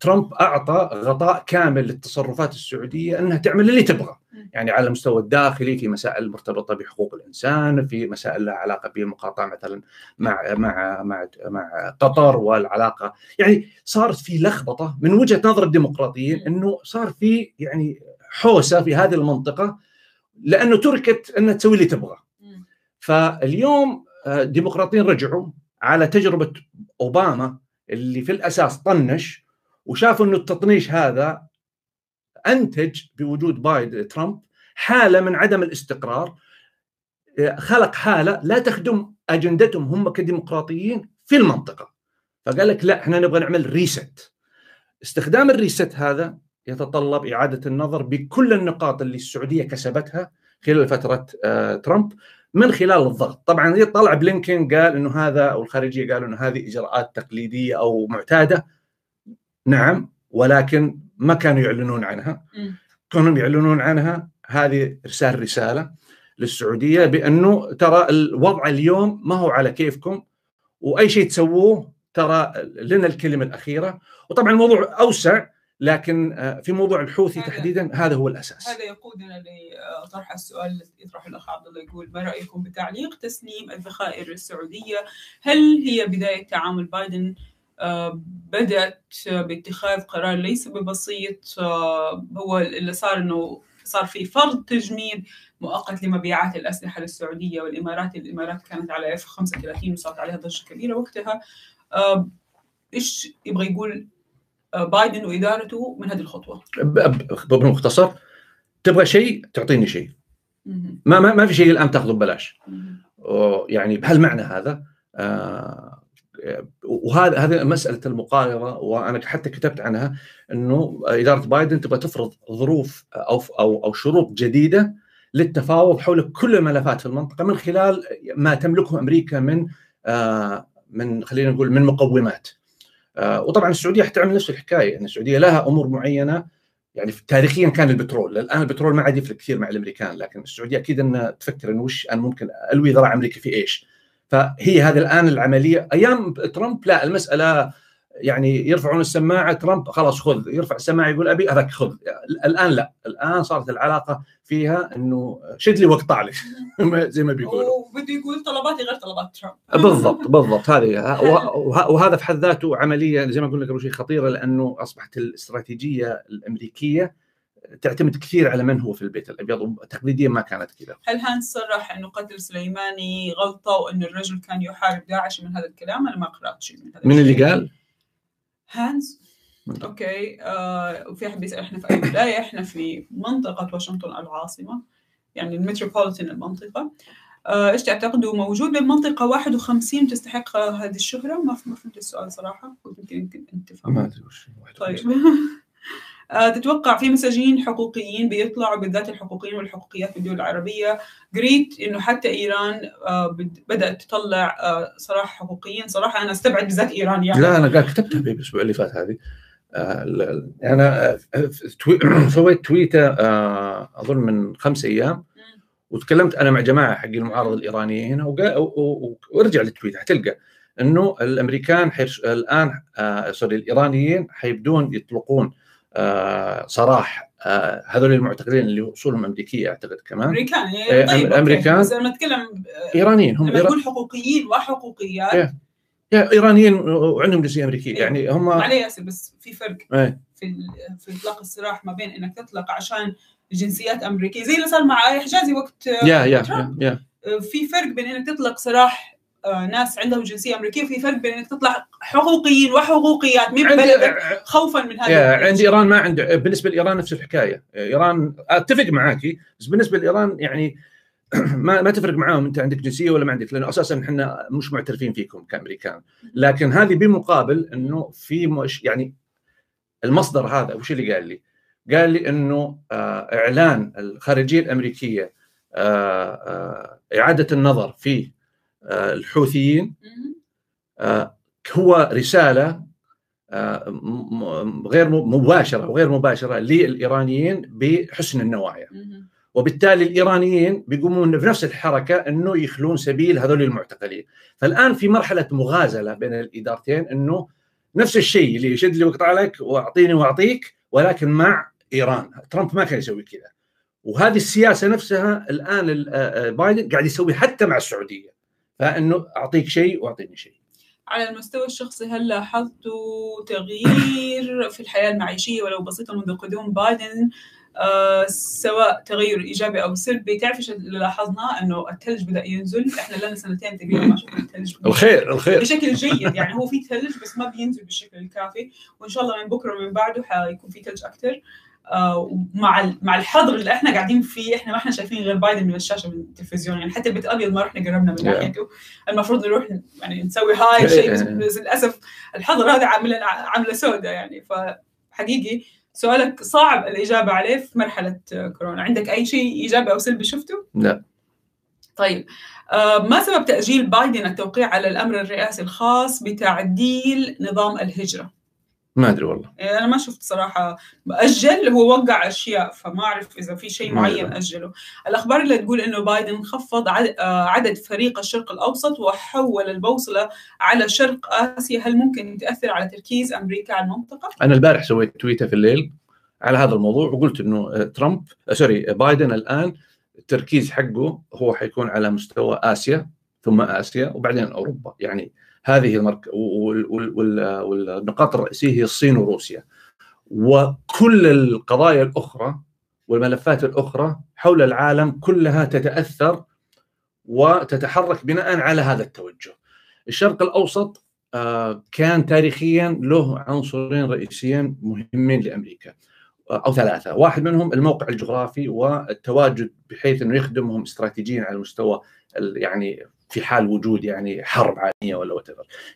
ترامب أعطى غطاء كامل للتصرفات السعودية أنها تعمل اللي تبغى. يعني على المستوى الداخلي في مسائل مرتبطة بحقوق الإنسان في مسائل لها علاقة بالمقاطعه مثلا مع مع مع مع قطر والعلاقة. يعني صارت في لخبطة من وجهة نظر الديمقراطيين إنه صار في يعني حوسة في هذه المنطقة لأنه تركت أنها تسوي اللي تبغى. فاليوم الديمقراطيين رجعوا على تجربة أوباما اللي في الأساس طنش وشافوا إنه التطنيش هذا أنتج بوجود بايد ترامب حالة من عدم الاستقرار. خلق حالة لا تخدم أجندتهم هم كديمقراطيين في المنطقة. فقال لك لا إحنا نبغى نعمل ريست استخدام الريست هذا يتطلب إعادة النظر بكل النقاط اللي السعودية كسبتها خلال فترة ترامب. من خلال الضغط. طبعا طلع بلينكين قال إنه هذا أو الخارجية قالوا إنه هذه إجراءات تقليدية أو معتادة نعم ولكن ما كانوا يعلنون عنها. كونهم يعلنون عنها. هذه ارسال رسالة للسعودية بأنه ترى الوضع اليوم ما هو على كيفكم وأي شيء تسووه ترى لنا الكلمة الأخيرة. وطبعا الموضوع أوسع. لكن في موضوع الحوثي هذا تحديدا هذا هو الأساس. هذا يقودنا لطرح السؤال الذي يطرحه الأخ عبد الله يقول ما رأيكم بتعليق تسليم الذخائر السعودية؟ هل هي بداية تعامل بايدن؟ بدأت باتخاذ قرار ليس ببسيط هو اللي صار إنه صار في فرض تجميد مؤقت لمبيعات الأسلحة للسعوديه والإمارات الإمارات كانت على اف 35 وصارت عليها ضجة كبيرة وقتها. إيش يبغى يقول بايدن وإدارته من هذه الخطوة؟ بمختصر تبغى شيء تعطيني شيء. ما ما, ما في شيء الآن تاخذه ببلاش. يعني بهالمعنى هذا آه وهذا هذه مسألة المقارنه وأنا حتى كتبت عنها إنه إدارة بايدن تبغى تفرض ظروف أو أو أو شروط جديدة للتفاوض حول كل الملفات في المنطقة من خلال ما تملكه أمريكا من آه من خلينا نقول من مقومات. وطبعا السعودية حتعمل نفس الحكاية. ان السعودية لها أمور معينة. يعني تاريخيا كان البترول الان البترول ما عاد يفرق كثير مع الأمريكان لكن السعودية أكيد إنها تفكر إنه وش أنا ممكن ألوي ذراع أمريكا في إيش. فهي هذه الآن العملية. أيام ترامب لا المسألة يعني يرفعون السماعة ترامب خلاص خذ يرفع السماعة يقول أبي هذاك خذ. الآن لا الآن صارت العلاقة فيها إنه شد لي واقطع لي. <laughs> زي ما بيقولوا. وبده يقول طلباتي غير طلبات ترامب. بالضبط بالضبط. هذه <laughs> وهذا في حد ذاته عملية زي ما قلنا قبل شيء خطيرة لأنه أصبحت الاستراتيجية الأمريكية تعتمد كثير على من هو في البيت. الأبيض تقليديا ما كانت كذا. هل هينز صرح إنه قتل سليماني غلطة وإنه الرجل كان يحارب داعش من هذا الكلام؟ أنا ما قرأت شيء من هذا من اللي قال؟ هينز okay آه وفي أحد بيسأل إحنا في أي ولاية؟ إحنا في منطقة واشنطن العاصمة يعني المتروبوليتان المنطقة. آه إيش تعتقدوا؟ موجود بالمنطقة 51 تستحق هذه الشهرة؟ ما ما فهمت السؤال صراحة يمكن يمكن أنت فهمت ما أدري وش طيب. <laughs> تتوقع في مساجين حقوقيين بيطلعوا بالذات الحقوقيين والحقوقيات بالدول العربية. قريت إنه حتى إيران بدأت تطلع صراحة حقوقيين. صراحة أنا أستبعد بالذات إيران يعني. لا أنا قاعد كتبتها بالأسبوع اللي فات هذه. أنا سويت تويتة أظن من خمس أيام وتكلمت أنا مع جماعة حق المعارضة الإيرانية هنا وأرجع للتويتة حتلقى إنه الأمريكان. الآن آه sorry الإيرانيين حيبدون يطلقون آه صراح آه هذول المعتقلين اللي أصولهم أمريكية أعتقد كمان. أمريكان إيه طيب أمريكان. بس لما نتكلم إيرانيين هم لما نقول حقوقيين وحقوقيات. إيه. يا إيرانيين وعندهم جنسيه أمريكية يعني هم علي اسف بس في فرق إيه. في في إطلاق السراح ما بين إنك تطلق عشان جنسيات أمريكية. زي اللي صار مع حجازي وقت يا يا يا, يا. في فرق بين إنك تطلق سراح ناس عندهم جنسية أمريكية في فرق بين إنك تطلع حقوقيين وحقوقيات. من بلدك؟ خوفا من هذا عند إيران ما عنده. بالنسبة لإيران نفس الحكاية. إيران أتفق معاكي بس بالنسبة لإيران يعني <clears throat> ما ما تفرق معاهم أنت عندك جنسية ولا ما عندك لأنه أساسا إحنا مش معترفين فيكم كأمريكان. لكن هذه بمقابل إنه في مش يعني المصدر هذا وش اللي قال لي؟ قال لي إنه إعلان الخارجية الأمريكية إعادة النظر في الحوثيين. هو رسالة غير مباشرة وغير مباشرة للإيرانيين بحسن النوايا. وبالتالي الإيرانيين بيقومون بنفس الحركة إنه يخلون سبيل هذول المعتقلين. فالآن في مرحلة مغازلة بين الإدارتين إنه نفس الشيء اللي يشد لي ويقطع لك وأعطيني وأعطيك ولكن مع إيران. ترامب ما كان يسوي كذا. وهذه السياسة نفسها الآن بايدن قاعد يسوي حتى مع السعودية. فإنه أعطيك شيء وأعطيني شيء. على المستوى الشخصي هل لاحظتوا تغيير في الحياة المعيشية ولو بسيطة منذ قدوم بايدن؟ آه سواء تغير إيجابي أو سلبي. تعرف إيش اللي لاحظناه؟ إنه الثلج بدأ ينزل. إحنا لنا سنتين تقريبا ما شفنا الثلج الخير الخير. بشكل جيد. يعني هو في ثلج بس ما بينزل بالشكل الكافي. وإن شاء الله من بكرة ومن بعده حيكون في ثلج أكثر ومع مع الحظر اللي إحنا قاعدين فيه إحنا ما إحنا شايفين غير بايدن من الشاشة من التلفزيون. يعني حتى البيت الأبيض ما رحنا قربنا من ناحيته المفروض نروح يعني نسوي هاي شيء بس للأسف الحظر هذا عامل عامله سوداء يعني. فحقيقي سؤالك صعب الإجابة عليه في مرحلة كورونا. عندك أي شيء ايجابي أو سلبي شفته؟ لا. طيب. ما سبب تأجيل بايدن التوقيع على الأمر الرئاسي الخاص بتعديل نظام الهجرة؟ ما أدري والله. يعني أنا ما شفت صراحة. أجل هو وقع أشياء فما أعرف إذا في شيء معين أجله. الأخبار اللي تقول إنه بايدن خفض عدد فريق الشرق الأوسط وحول البوصلة على شرق آسيا. هل ممكن تأثر على تركيز أمريكا على المنطقة؟ أنا البارح سويت تويته في الليل على هذا الموضوع وقلت إنه ترامب سوري بايدن الآن التركيز حقه هو حيكون على مستوى آسيا ثم آسيا وبعدين أوروبا. يعني هذه المرك... والنقاط الرئيسية هي الصين وروسيا وكل القضايا الأخرى والملفات الأخرى حول العالم كلها تتأثر وتتحرك بناء على هذا التوجه. الشرق الأوسط كان تاريخيا له عنصرين رئيسيين مهمين لأمريكا أو ثلاثة، واحد منهم الموقع الجغرافي والتواجد بحيث إنه يخدمهم استراتيجيا على المستوى يعني في حال وجود يعني حرب عالمية ولا وات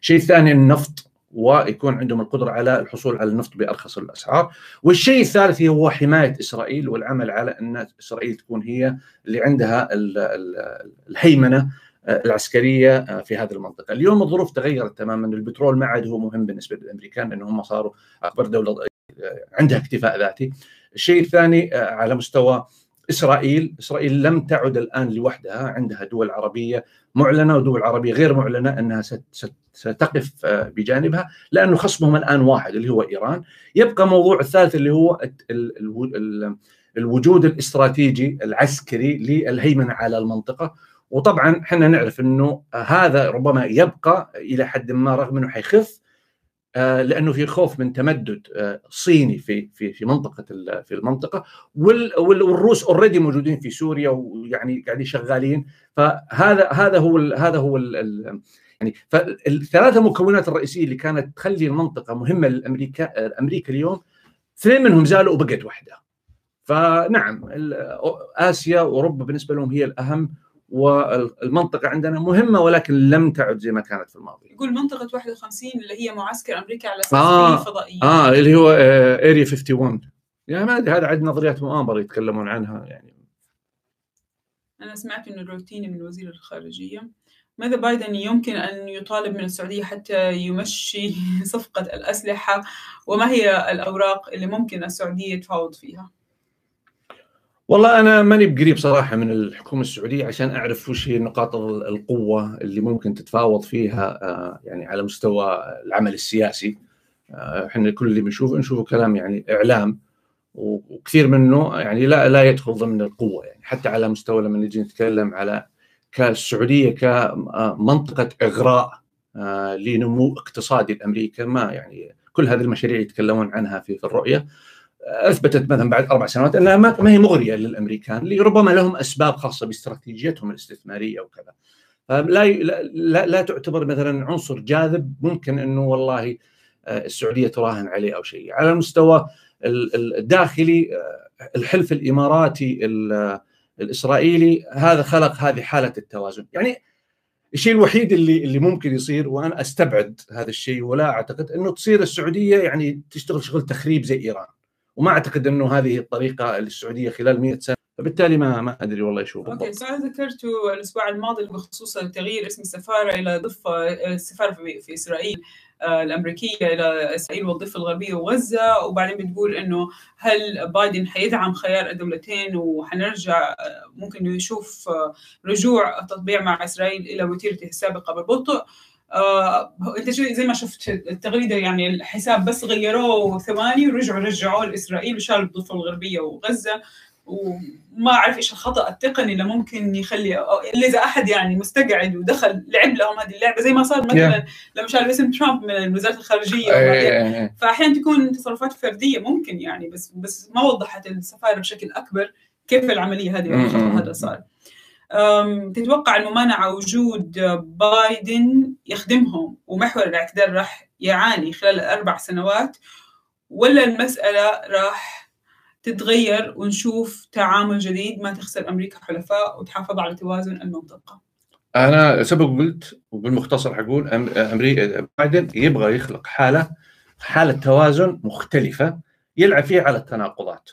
الشيء الثاني النفط ويكون عندهم القدرة على الحصول على النفط بأرخص الأسعار، والشيء الثالث هو حماية إسرائيل والعمل على أن إسرائيل تكون هي اللي عندها الهيمنة العسكرية في هذه المنطقة، اليوم الظروف تغيرت تماما البترول ما عاد هو مهم بالنسبة للأمريكان لأن هم صاروا أكبر دولة عندها اكتفاء ذاتي. الشيء الثاني على مستوى إسرائيل، إسرائيل لم تعد الآن لوحدها، عندها دول عربية معلنة ودول عربية غير معلنة أنها ستقف بجانبها لأنه خصمهم الآن واحد اللي هو إيران، يبقى موضوع الثالث اللي هو الوجود الاستراتيجي العسكري للهيمنة على المنطقة، وطبعا إحنا نعرف إنه هذا ربما يبقى إلى حد ما رغم إنه حيخف لأنه في خوف من تمدد صيني في في في منطقة في المنطقة. والروس اوريدي موجودين في سوريا ويعني قاعدين شغالين. فهذا هذا هو هذا هو يعني فالثلاثة مكونات الرئيسية اللي كانت تخلي المنطقة مهمة لأمريكا أمريكا اليوم اثنين منهم زالوا وبقت واحدة فنعم آسيا واوروبا بالنسبة لهم هي الأهم. والمنطقة عندنا مهمة ولكن لم تعد زي ما كانت في الماضي. يقول منطقة 51 اللي هي معسكر أمريكا على أساس آه. فضائية. آه اللي هو اريا 51 يعني ما أدري هذا عاد نظريات مؤامرة يتكلمون عنها يعني. أنا سمعت أنه روتيني من وزير الخارجية. ماذا بايدن؟ يمكن أن يطالب من السعودية حتى يمشي <laughs> صفقة الأسلحة وما هي الأوراق اللي ممكن السعودية تفاوض فيها؟ والله أنا ماني بقريب صراحة من الحكومة السعودية عشان أعرف وش هي نقاط القوة اللي ممكن تتفاوض فيها يعني على مستوى العمل السياسي. إحنا كل اللي بنشوفه نشوفه كلام يعني إعلام وكثير منه يعني لا لا يدخل ضمن القوة يعني. حتى على مستوى لما نجي نتكلم على كالسعودية كمنطقة إغراء لنمو اقتصادي لأمريكا ما يعني كل هذه المشاريع يتكلمون عنها في في الرؤية. أثبتت مثلا بعد أربع سنوات أنها ما هي مغرية للأمريكان اللي ربما لهم أسباب خاصة باستراتيجيتهم الاستثمارية وكذا. فلا لا, لا تعتبر مثلا عنصر جاذب ممكن إنه والله السعودية تراهن عليه أو شيء. على المستوى الداخلي الحلف الإماراتي الإسرائيلي هذا خلق هذه حالة التوازن. يعني الشيء الوحيد اللي اللي ممكن يصير وأنا أستبعد هذا الشيء ولا أعتقد إنه تصير السعودية يعني تشتغل شغل تخريب زي إيران. وما أعتقد إنه هذه الطريقة للسعودية خلال 100 سنة فبالتالي ما ما أدري والله شو أوكي بالضبط سؤال ذكرته الأسبوع الماضي بخصوص تغيير اسم السفارة إلى ضفه السفارة في, إسرائيل آه، الأمريكية إلى إسرائيل والضفة الغربية وغزة. وبعدين بتقول إنه هل بايدن حيدعم خيار الدولتين وحنرجع آه، ممكن نشوف آه، رجوع التطبيع مع إسرائيل إلى وتيرته السابقة ببطء. انت شو زي ما شفت التغريدة يعني الحساب بس غيروه ثواني ورجعوا رجعوه لإسرائيل وشالوا الضفة الغربية وغزة وما أعرف إيش الخطأ التقني اللي ممكن يخلي الا إذا أحد يعني مستقعد ودخل لعب لهم هذه اللعبة زي ما صار مثلا لما شالوا اسم ترامب من وزاره الخارجية إيه. فاحيانا تكون تصرفات فردية ممكن يعني بس بس ما وضحت السفارة بشكل أكبر كيف العملية هذه هذا صار. تتوقع الممانعة وجود بايدن يخدمهم ومحور الاعتدال راح يعاني خلال الأربع سنوات ولا المسألة راح تتغير ونشوف تعامل جديد ما تخسر أمريكا حلفاء وتحافظ على توازن المنطقة؟ أنا سبق قلت وبالمختصر حقول أم- أمريكا بايدن يبغى يخلق حالة حالة توازن مختلفة يلعب فيها على التناقضات.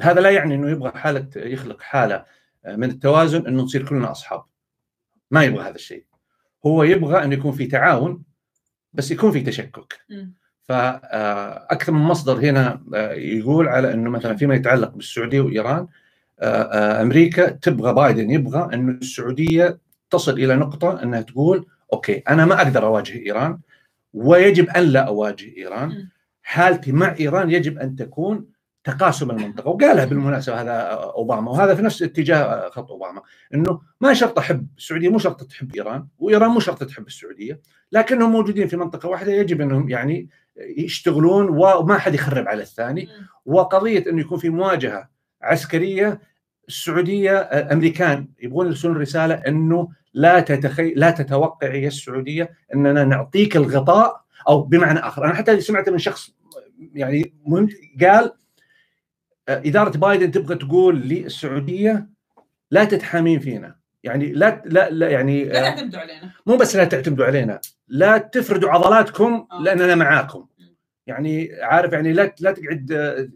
هذا لا يعني إنه يبغى حالة يخلق حالة من التوازن أنه نصير كلنا أصحاب ما يبغى هذا الشيء هو يبغى انه يكون في تعاون بس يكون في تشكك. فاكثر من مصدر هنا آه، يقول على أنه مثلا فيما يتعلق بالسعودية وإيران آه، آه، أمريكا تبغى بايدن يبغى انه السعودية تصل إلى نقطة أنها تقول أوكي أنا ما أقدر أواجه إيران ويجب أن لا أواجه إيران. حالتي مع إيران يجب أن تكون تقاسم المنطقة وقالها بالمناسبة هذا أوباما وهذا في نفس اتجاه خط أوباما إنه ما شرط أحب السعودية مو شرط تحب إيران وإيران مو شرط تحب السعودية لكنهم موجودين في منطقة واحدة يجب إنهم يعني يشتغلون وما حد يخرب على الثاني. وقضية إنه يكون في مواجهة عسكرية السعودية الأمريكان يبغون يرسلون رسالة إنه لا تتخي لا تتوقعي يا السعودية إننا نعطيك الغطاء أو بمعنى آخر أنا حتى سمعت من شخص يعني مهم قال إدارة بايدن تبغى تقول للسعودية لا تتحامين فينا. يعني لا لا, لا يعني لا آه، تعتمدوا علينا. مو بس لا تعتمدوا علينا لا تفردوا عضلاتكم آه. لأننا معاكم. يعني عارف يعني لا لا تقعد آه،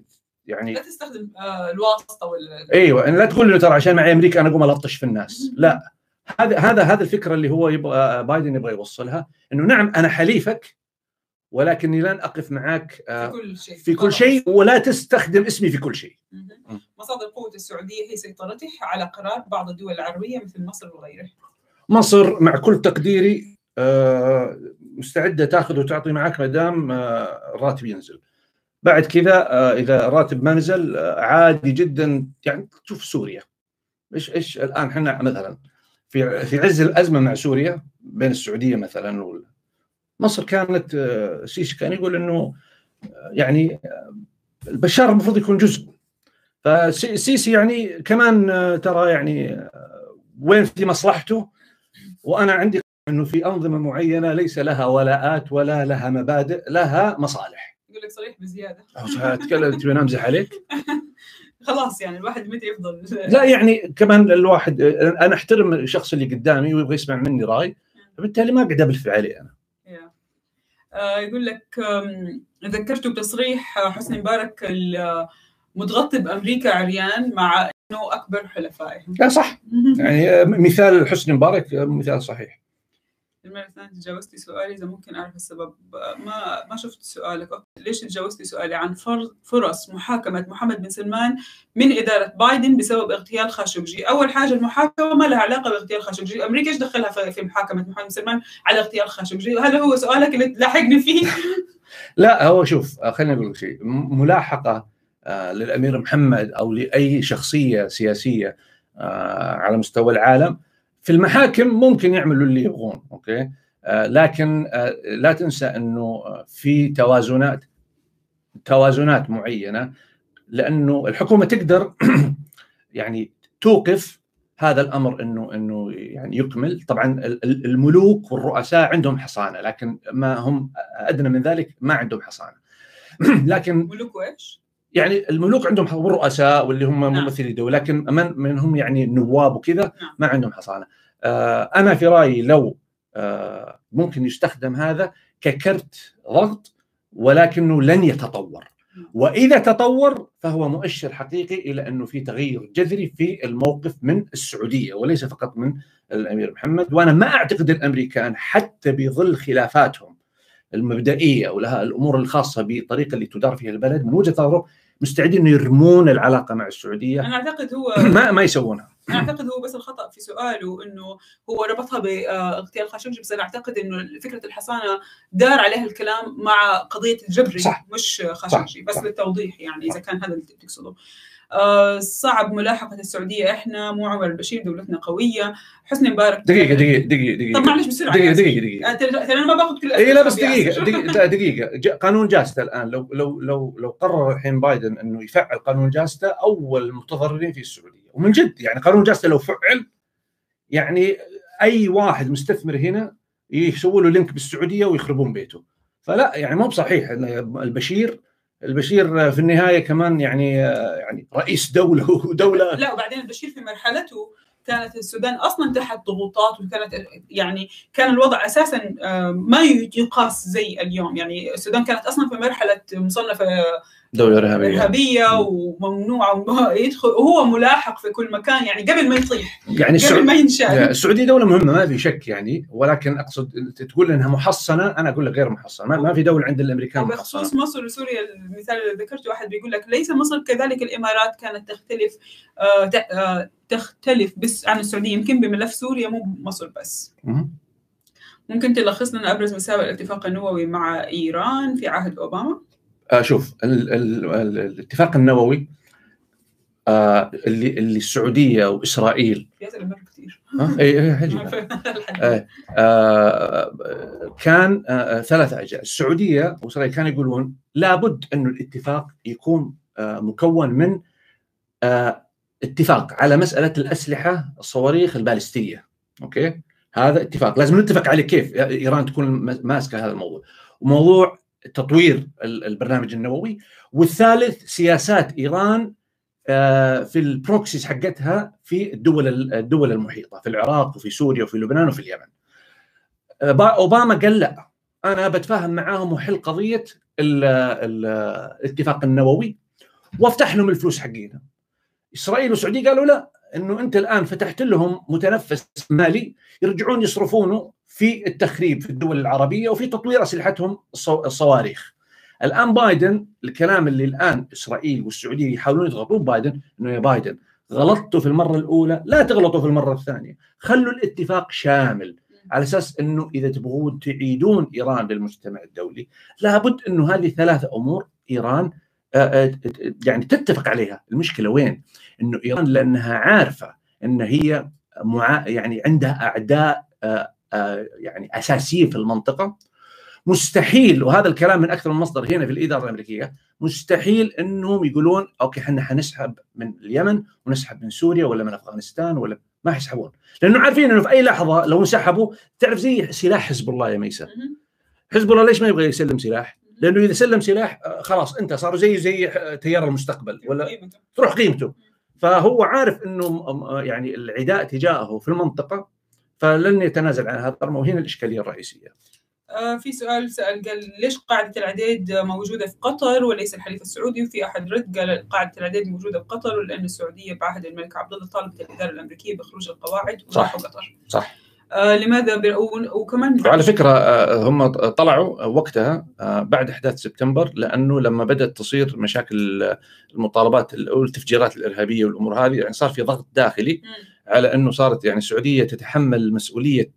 يعني لا تستخدم آه، الواسطة ولا أيوه لا تقول له ترى عشان معي أمريكا أنا أقوم ألطش في الناس. لا. هذا هذا هذا الفكرة اللي هو يبغى بايدن يبغى يوصلها إنه نعم أنا حليفك ولكني لن أقف معك في آه، كل شيء في كل. شيء ولا تستخدم اسمي في كل شيء. مصادر قوة السعودية هي سيطرته على قرار بعض الدول العربية مثل مصر وغيره مصر مع كل تقديري آه، مستعدة تأخذ وتعطي معك ما دام آه، الراتب ينزل. بعد كذا إذا الراتب ما نزل عادي جدا يعني تشوف سوريا إيش إيش الآن إحنا مثلا في في عز الأزمة مع سوريا بين السعودية مثلا مصر كانت آه، سيسي كان يقول إنه آه، يعني آه، البشار المفروض يكون جزء فسيسي يعني كمان ترى يعني وين في مصلحته وأنا عندي إنه في أنظمة معينة ليس لها ولاءات ولا لها مبادئ لها مصالح. يقول لك صريح بزيادة اتكلم تبي أمزح عليك؟ <laughs> خلاص يعني الواحد متى يفضل <laughs> لا يعني كمان الواحد أنا أحترم الشخص اللي قدامي ويبغى يسمع مني رأي فبالتالي ما اقعد أبلف عليه أنا. آه، يقول لك آم، ذكرته بتصريح حسني مبارك ال- متغطي بامريكا عريان مع إنه أكبر حلفائهم. لا صح. يعني مثال حسني مبارك مثال صحيح. المرة الثانية تجاوزتي سؤالي إذا ممكن أعرف السبب. ما ما شفت سؤالك. ليش تجاوزتي سؤالي عن فر- فرص محاكمة محمد بن سلمان من إدارة بايدن بسبب اغتيال خاشقجي؟ أول حاجة المحاكمة ما لها علاقة باغتيال خاشقجي. أمريكا إيش دخلها في محاكمة محمد بن سلمان على اغتيال خاشقجي؟ هذا هو سؤالك اللي تلاحقني فيه؟ <laughs> لا هو شوف آه، خليني أقول لك شيء. م- ملاحقة آه، للأمير محمد أو لأي شخصية سياسية آه، على مستوى العالم في المحاكم ممكن يعملوا اللي يبغون أوكي؟ آه، لكن آه، لا تنسى إنه آه، في توازنات توازنات معينة لأنه الحكومة تقدر <clears throat> يعني توقف هذا الأمر إنه إنه يعني يكمل. طبعا ال- ال- الملوك والرؤساء عندهم حصانة لكن ما هم أدنى من ذلك ما عندهم حصانة. <clears throat> لكن ملوك وإيش؟ يعني الملوك عندهم والرؤساء واللي هم نعم. ممثلي الدولة لكن من منهم يعني النواب وكذا نعم. ما عندهم حصانة آه أنا في رأيي لو آه ممكن يستخدم هذا ككرت ضغط ولكنه لن يتطور وإذا تطور فهو مؤشر حقيقي إلى أنه في تغير جذري في الموقف من السعودية وليس فقط من الأمير محمد وأنا ما أعتقد الأمريكان حتى بظل خلافاتهم المبدئية ولها الأمور الخاصة بالطريقة اللي تدار فيها البلد من وجهة نظره مستعدين إنه يرمون العلاقة مع السعودية. أنا أعتقد هو <clears throat> ما ما يسوونها. أنا أعتقد هو بس الخطأ في سؤاله إنه هو ربطها باغتيال خاشقجي بس أنا أعتقد إنه فكرة الحصانة دار عليها الكلام مع قضية الجبري صح. مش خاشقجي بس صح. للتوضيح يعني إذا كان هذا اللي تقصده. آه، صعب ملاحقة السعودية. إحنا مو عمر البشير دولتنا قوية. حسني مبارك. دقيقة دقيقة دقيقة دقيقة. طب معلش بسرعة دقيقة دقيقة. دقيقة. آه، أنا ما باخذ كل اي لا بس دقيقة. دقيقة <laughs> جاء قانون جاستا الآن. لو لو لو لو قرر الحين بايدن إنه يفعل قانون جاستا أول المتضررين في السعودية. ومن جد يعني قانون جاستا لو فعل يعني أي واحد مستثمر هنا يسووا له لينك بالسعودية ويخربون بيته. فلا يعني مو بصحيح البشير البشير في النهاية كمان يعني يعني رئيس دولة <laughs> ودولة. لا وبعدين البشير في مرحلته كانت السودان أصلا تحت ضغوطات وكانت يعني كان الوضع أساسا آه، ما يقاس زي اليوم. يعني السودان كانت أصلا في مرحلة مصنفة دولة إرهابية إرهابية وممنوعه وما يدخل وهو ملاحق في كل مكان يعني قبل ما يطيح يعني قبل ما ينشال السعودية دولة مهمة ما في شك يعني ولكن أقصد تقول إنها محصنة أنا أقول لك غير محصنة ما- في دولة عند الأمريكان وبخصوص محصنة مصر وسوريا المثال اللي ذكرته واحد بيقول لك ليس مصر كذلك الإمارات كانت تختلف آه، آه، تختلف بس عن السعودية يمكن بملف سوريا مو مصر بس. ممكن تلخص لنا أبرز مساوئ الاتفاق النووي مع إيران في عهد أوباما؟ آه شوف ال ال ال الاتفاق النووي آه اللي اللي السعودية وإسرائيل. كثير اي حجي. آه، آه، كان آه، ثلاث أجزاء. السعودية وإسرائيل كانوا يقولون لابد انه الاتفاق يكون مكون من اتفاق على مسألة الأسلحة الصواريخ البالستية. أوكي؟ هذا اتفاق. لازم نتفق عليه كيف؟ إيران تكون ماسكة هذا الموضوع. وموضوع تطوير ال- البرنامج النووي والثالث سياسات إيران آه، في ال proxies حقتها في الدول الدول المحيطة في العراق وفي سوريا وفي لبنان وفي اليمن. آه، با- أوباما قال لا أنا بتفاهم معاهم وحل قضية ال- ال- الاتفاق النووي وافتح لهم الفلوس حقينا. إسرائيل والسعودية قالوا لا إنه أنت الآن فتحت لهم متنفس مالي يرجعون يصرفونه في التخريب في الدول العربية وفي تطوير أسلحتهم الصو- الصواريخ. الآن بايدن الكلام اللي الآن إسرائيل والسعودية يحاولون يضغطون بايدن إنه يا بايدن غلطتوا في المرة الأولى لا تغلطوا في المرة الثانية، خلوا الاتفاق شامل على أساس إنه إذا تبغون تعيدون إيران للمجتمع الدولي لابد إنه هذه ثلاثة أمور إيران آه، آه، يعني تتفق عليها، المشكلة وين؟ إنه إيران لأنها عارفة إن هي يعني عندها أعداء آه، يعني اساسيين في المنطقة مستحيل وهذا الكلام من أكثر من مصدر هنا في الإدارة الأمريكية مستحيل إنهم يقولون أوكي إحنا حنسحب من اليمن ونسحب من سوريا ولا من أفغانستان ولا ما حيسحبون لأنه عارفين إنه في أي لحظة لو انسحبوا تعرف زي سلاح حزب الله يا ميسا مهم. حزب الله ليش ما يبغى يسلم سلاح؟ لأنه إذا سلم سلاح آه، خلاص أنت صار زي زي آه، تيار المستقبل ولا. تروح قيمته فهو عارف إنه م- يعني العداء تجاهه في المنطقة فلن يتنازل عن هذا الأمر وهنا الإشكالية الرئيسية. آه، في سؤال سأل قال ليش قاعدة العديد موجودة في قطر وليس الحليف السعودي وفي أحد رد قال قاعدة العديد موجودة في قطر لأن السعودية بعهد الملك عبد الله طالبت الإدارة الأمريكية بخروج القواعد وراحوا قطر صح. آه لماذا. وكمان وعلى فكرة آه، هم طلعوا وقتها آه، بعد أحداث سبتمبر لأنه لما بدأت تصير مشاكل المطالبات أو التفجيرات الإرهابية والأمور هذه يعني صار في ضغط داخلي مم. على أنه صارت يعني السعودية تتحمل مسؤولية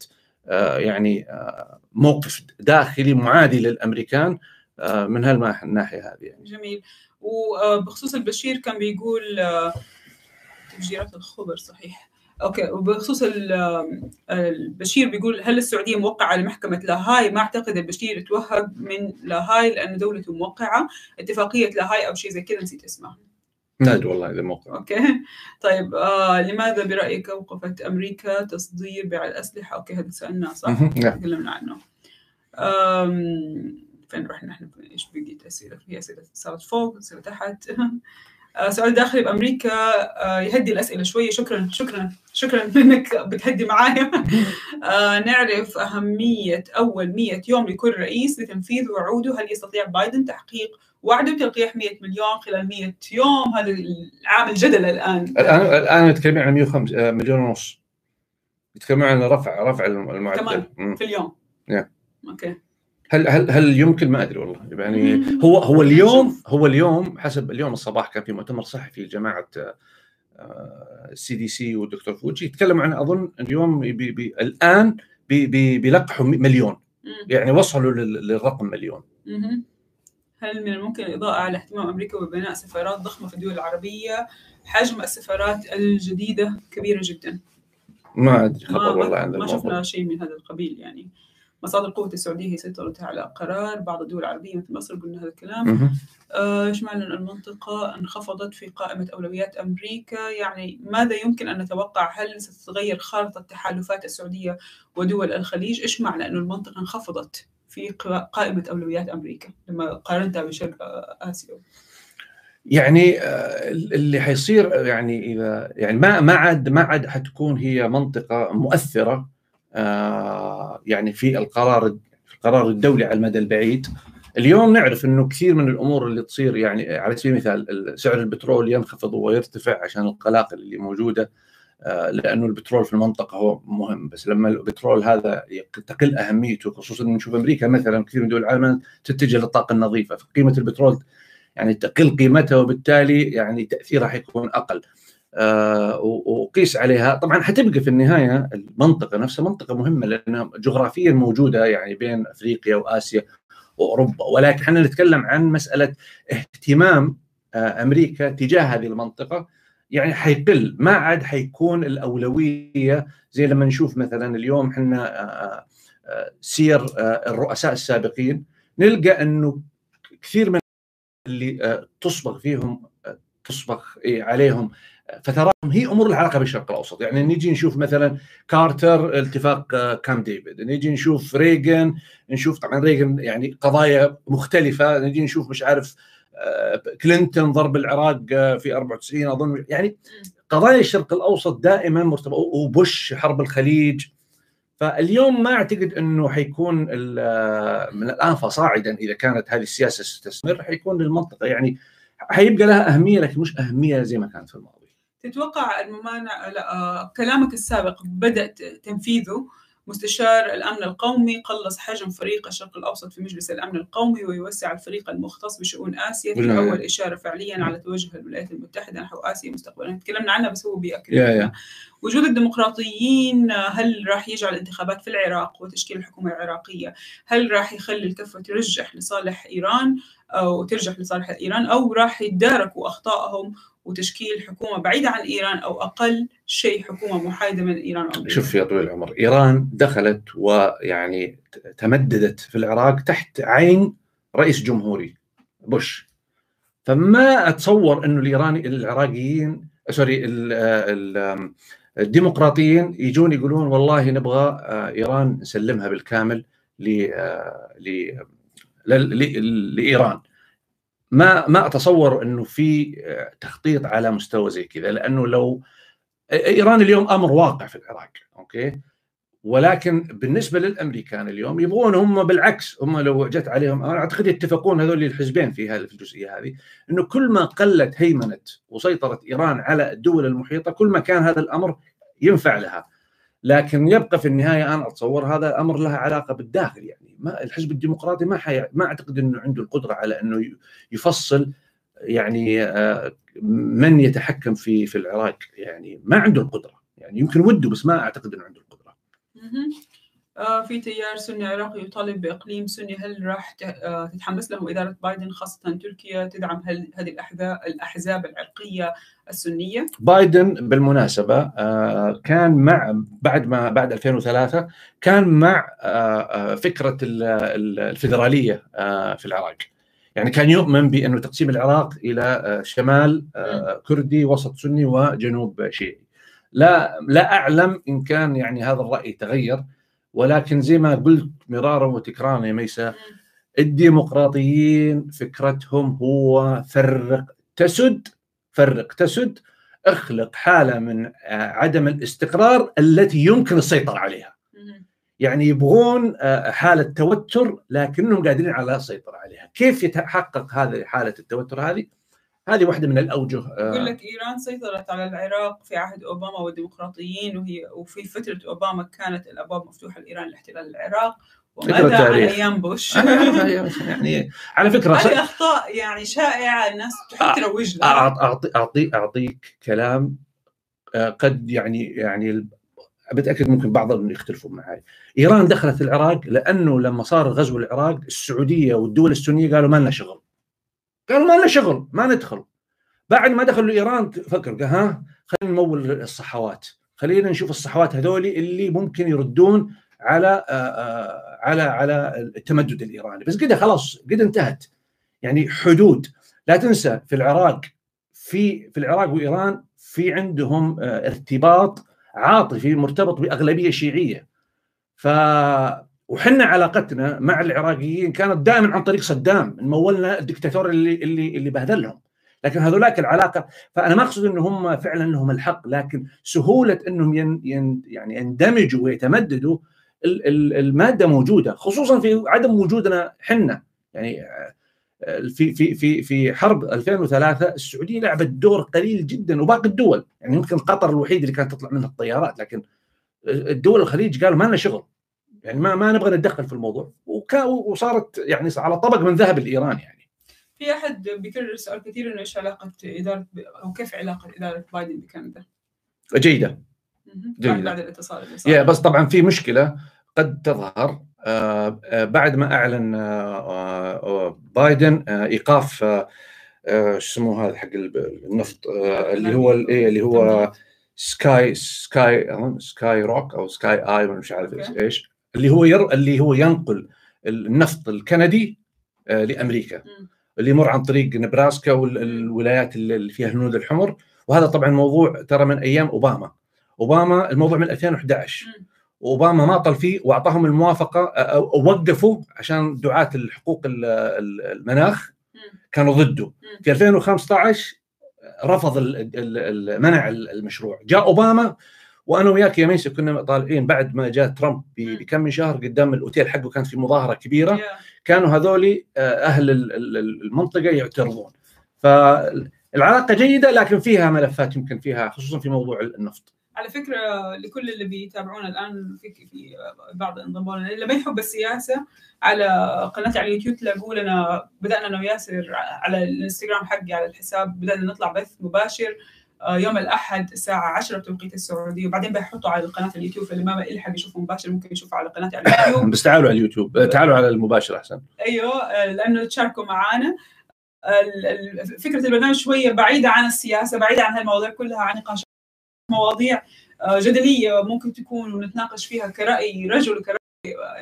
آه، يعني آه، موقف داخلي معادي للأمريكان آه، من هالناحية هذه يعني. جميل. وبخصوص البشير كان بيقول تفجيرات الخبر صحيح. okay وبخصوص ال- البشير بيقول هل السعودية موقعة على محكمه لاهاي؟ ما أعتقد البشير توهق من لاهاي لأن دولته موقعة. اتفاقية لاهاي أو شيء زي كذا نسيت اسمها ما أدري والله إذا موقع okay. طيب آه لماذا برأيك اوقفت أمريكا تصدير بيع الأسلحة؟ أوكي هذا سالناه صح. نعم. تكلمنا عنه. آم، فين رحنا؟ إحنا إيش بقيت أسئلة؟ في أسئلة صارت فوق اسئله تحت. <laughs> سؤال داخلي بأمريكا آه، يهدي الأسئلة شوية شكرا شكرا شكرا <laughs> إنك بتهدي معايا. آه، نعرف أهمية أول 100 يوم لكل رئيس لتنفيذ وعوده. هل يستطيع بايدن تحقيق وعده بتلقيح 100 مليون خلال 100 يوم؟ هذا عامل جدل الآن. الآن الآن نتكلم عن 105 مليون ونص. يتكلمون عن رفع رفع المعدل. كمان في اليوم. Yeah. okay. هل هل هل يمكن؟ ما أدري والله. يعني هو هو اليوم هو اليوم حسب اليوم الصباح كان في مؤتمر صحفي لجماعة ال CDC والدكتور فاوتشي يتكلموا عن أظن اليوم بي بي الآن بي بي بيلقحوا مليون. يعني وصلوا للرقم مليون. هل من الممكن الإضاءة على اهتمام أمريكا ببناء سفارات ضخمة في الدول العربية؟ حجم السفارات الجديدة كبيرة جدا. ما أدري. خبر والله عن ما شفنا شيء من هذا القبيل يعني. مصادر قوة السعودية هي سيطرتها على قرار بعض الدول العربية مثل مصر قلنا هذا الكلام. إيش آه المنطقة انخفضت في قائمة أولويات أمريكا. يعني ماذا يمكن أن نتوقع؟ هل ستتغير خارطة تحالفات السعودية ودول الخليج؟ إيش معنى أن المنطقة انخفضت في قائمة أولويات أمريكا؟ لما قارنتها بشرق آسيا. يعني آه، اللي حيصير يعني إذا يعني ما ما عاد ما عاد حتكون هي منطقة مؤثرة آه، يعني في القرار القرار الدولي على المدى البعيد. اليوم نعرف إنه كثير من الأمور اللي تصير يعني على سبيل المثال سعر البترول ينخفض ويرتفع عشان القلاقل اللي موجودة. آه، لأنه البترول في المنطقة هو مهم. بس لما البترول هذا تقل أهميته خصوصا نشوف أمريكا مثلا كثير من دول العالم تتجه للطاقة النظيفة. فقيمة البترول يعني تقل قيمتها وبالتالي يعني تأثيرها حيكون أقل. آه، وقيس عليها. طبعا حتبقى في النهاية المنطقة نفسها منطقة مهمة لأنها جغرافيا موجودة يعني بين أفريقيا وآسيا وأوروبا. ولكن إحنا نتكلم عن مسألة اهتمام آه، أمريكا تجاه هذه المنطقة. يعني حيقل ما عاد حيكون الأولوية زي لما نشوف مثلا اليوم إحنا آه، سير الرؤساء السابقين. نلقى إنه كثير من اللي تصبغ فيهم تصبغ إيه، عليهم فتراهم هي أمور لها علاقة بالشرق الأوسط. يعني نيجي نشوف مثلا كارتر اتفاق آه، كامب ديفيد. نيجي نشوف ريغن نشوف طبعا ريغن يعني قضايا مختلفة. نيجي نشوف مش عارف آه، كلينتون ضرب العراق آه، في 94 أظن. يعني قضايا الشرق الأوسط دائما مرتبطة وبوش حرب الخليج. فاليوم ما أعتقد إنه حيكون من الآن فصاعدا إذا كانت هذه السياسة ستستمر حيكون للمنطقه يعني حيبقى لها أهمية لكن مش أهمية زي ما كانت في الماضي. تتوقع الممانع لا كلامك السابق بدأ تنفيذه. مستشار الأمن القومي قلص حجم فريق الشرق الأوسط في مجلس الأمن القومي ويوسع الفريق المختص بشؤون آسيا. في أول إشارة فعليا على توجه الولايات المتحدة نحو آسيا مستقبلا. تكلمنا عنها بس هو بيأكد وجود الديمقراطيين هل راح يجعل الانتخابات في العراق وتشكيل الحكومة العراقية؟ هل راح يخلي الكفة ترجح لصالح إيران أو ترجح لصالح إيران أو راح يتداركوا أخطائهم وتشكيل حكومة بعيدة عن إيران أو أقل شيء حكومة محايدة من إيران أو شوف يا طويل العمر إيران دخلت ويعني تمددت في العراق تحت عين رئيس جمهوري بوش. فما أتصور إنه الايراني العراقيين سوري ال ال الديمقراطيين يجون يقولون والله نبغى آه، إيران نسلمها بالكامل آه، لإيران. ما ما أتصور إنه في آه، تخطيط على مستوى زي كذا لأنه لو إيران اليوم أمر واقع في العراق أوكي؟ ولكن بالنسبة للأمريكان اليوم يبغون هم بالعكس هم لو جت عليهم أنا أعتقد يتفقون هذول الحزبين في هذه الجزئية هذه إنه كل ما قلت هيمنة وسيطره إيران على الدول المحيطة كل ما كان هذا الأمر ينفع لها. لكن يبقى في النهاية أنا أتصور هذا الامر له علاقة بالداخل يعني. ما الحزب الديمقراطي ما حي... ما أعتقد إنه عنده القدرة على إنه يفصل يعني آه، من يتحكم في في العراق يعني. ما عنده القدرة يعني. يمكن وده بس ما أعتقد إنه عنده القدرة. آه، في تيار سني عراقي يطالب بإقليم سني هل راح آه، تتحمس له إدارة بايدن خاصة تركيا تدعم هذه الأحزاب العرقية السنية؟ بايدن بالمناسبة آه، كان مع بعد ما بعد 2003 كان مع فكرة الفيدراليه في العراق. يعني كان يؤمن بانه تقسيم العراق إلى شمال كردي وسط سني وجنوب شيعي. لا لا أعلم إن كان يعني هذا الرأي تغير ولكن زي ما قلت مرارا وتكرارا يا ميسا الديمقراطيين فكرتهم هو فرق تسد فرق تسد اخلق حالة من آه، عدم الاستقرار التي يمكن السيطرة عليها. يعني يبغون آه، حالة توتر لكنهم قادرين على السيطرة عليها. كيف يتحقق هذه حالة التوتر هذه؟ هذه واحدة من الأوجه آه، يقول لك إيران سيطرت على العراق في عهد أوباما والديمقراطيين وهي وفي فترة أوباما كانت الأبواب مفتوحة لإيران لاحتلال العراق. وماذا عن التاريخ. أيام بوش؟ يعني على فكرة هذه أخطاء يعني شائعة الناس تحب تروج لها أعط- أعطي أعطي أعطيك كلام آه، قد يعني يعني بتأكد ممكن بعضهم يختلفوا معي إيران دخلت العراق لأنه لما صار غزو العراق السعودية والدول السنية قالوا ما لنا شغل. قالوا ما لنا شغل ما ندخل. بعد ما دخلوا إيران فكر ها خلينا نمول الصحوات. خلينا نشوف الصحوات هذولي اللي ممكن يردون على آه، آه، على على التمدد الإيراني. بس كده خلاص كده انتهت. يعني حدود. لا تنسى في العراق في في العراق وإيران في عندهم آه، ارتباط عاطفي مرتبط بأغلبية شيعية. ف وحنا علاقتنا مع العراقيين كانت دائما عن طريق صدام مولنا الدكتاتور اللي اللي اللي بهدلهم لكن هذولاك العلاقة فأنا ما أقصد ان هم فعلا لهم الحق لكن سهولة إنهم ين ين يعني يندمجوا ويتمددوا ال- ال- المادة موجودة خصوصا في عدم وجودنا حنا. يعني آه، في في في في حرب 2003 السعودية لعبت دور قليل جدا وباقي الدول. يعني يمكن قطر الوحيد اللي كانت تطلع منها الطيارات لكن الدول الخليج قالوا ما لنا شغل. يعني ما ما نبغى نتدخل في الموضوع وكا وصارت يعني على طبق من ذهب الإيران يعني في أحد بيكرر سؤال كثير إنه إيش علاقة إدارة أو كيف علاقة إدارة بايدن بكندا؟ جيدة. جيدة. بعد الاتصال اللي صار. yeah بس طبعا في مشكلة قد تظهر آه، آه، بعد ما أعلن آه، بايدن إيقاف شو اسمه هذا حق ال- النفط اللي هو إيه، اللي هو سكاي سكاي سكاي روك أو سكاي آي مش عارف. إيش اللي هو ير اللي هو ينقل النفط الكندي آه، لأمريكا. اللي يمر عن طريق نبراسكا والولايات اللي فيها الهنود الحمر وهذا طبعا موضوع ترى من أيام أوباما أوباما الموضوع من 2011 مم. واوباما ماطل فيه وأعطاهم الموافقة أو وقفوا عشان دعاة الحقوق ال- ال- المناخ. كانوا ضده. في 2015 رفض منع المشروع جاء أوباما وأنا وياك يا ميسي كنا طالعين بعد ما جاء ترامب. بكم من شهر قدام الأوتيل حقه كانت في مظاهرة كبيرة. كانوا هذولي آه، أهل ال- ال- المنطقة يعترضون. فالعلاقة جيدة لكن فيها ملفات يمكن فيها خصوصا في موضوع النفط. على فكرة لكل اللي بيتابعونا الآن في في بعض انضموا لنا اللي ما يحب السياسة على قناتي على اليوتيوب تلاقوا لنا بدأنا أنا وياسر على الإنستغرام حقي على الحساب بدأنا نطلع بث مباشر. يوم الأحد الساعة 10 بتوقيت السعودية. وبعدين بيحطوا على قناه اليوتيوب فاللي ما يلحق يشوفه مباشر ممكن يشوفه على قناتي على <coughs> اليوتيوب. بس تعالوا على اليوتيوب. آه، تعالوا على المباشر أحسن. أيوه آه، لأنه تشاركوا ال- فكرة البرنامج شوية بعيدة عن السياسة بعيدة عن هالمواضيع كلها عن نقاش مواضيع آه، جدلية ممكن تكون ونتناقش فيها كرأي رجل وكراي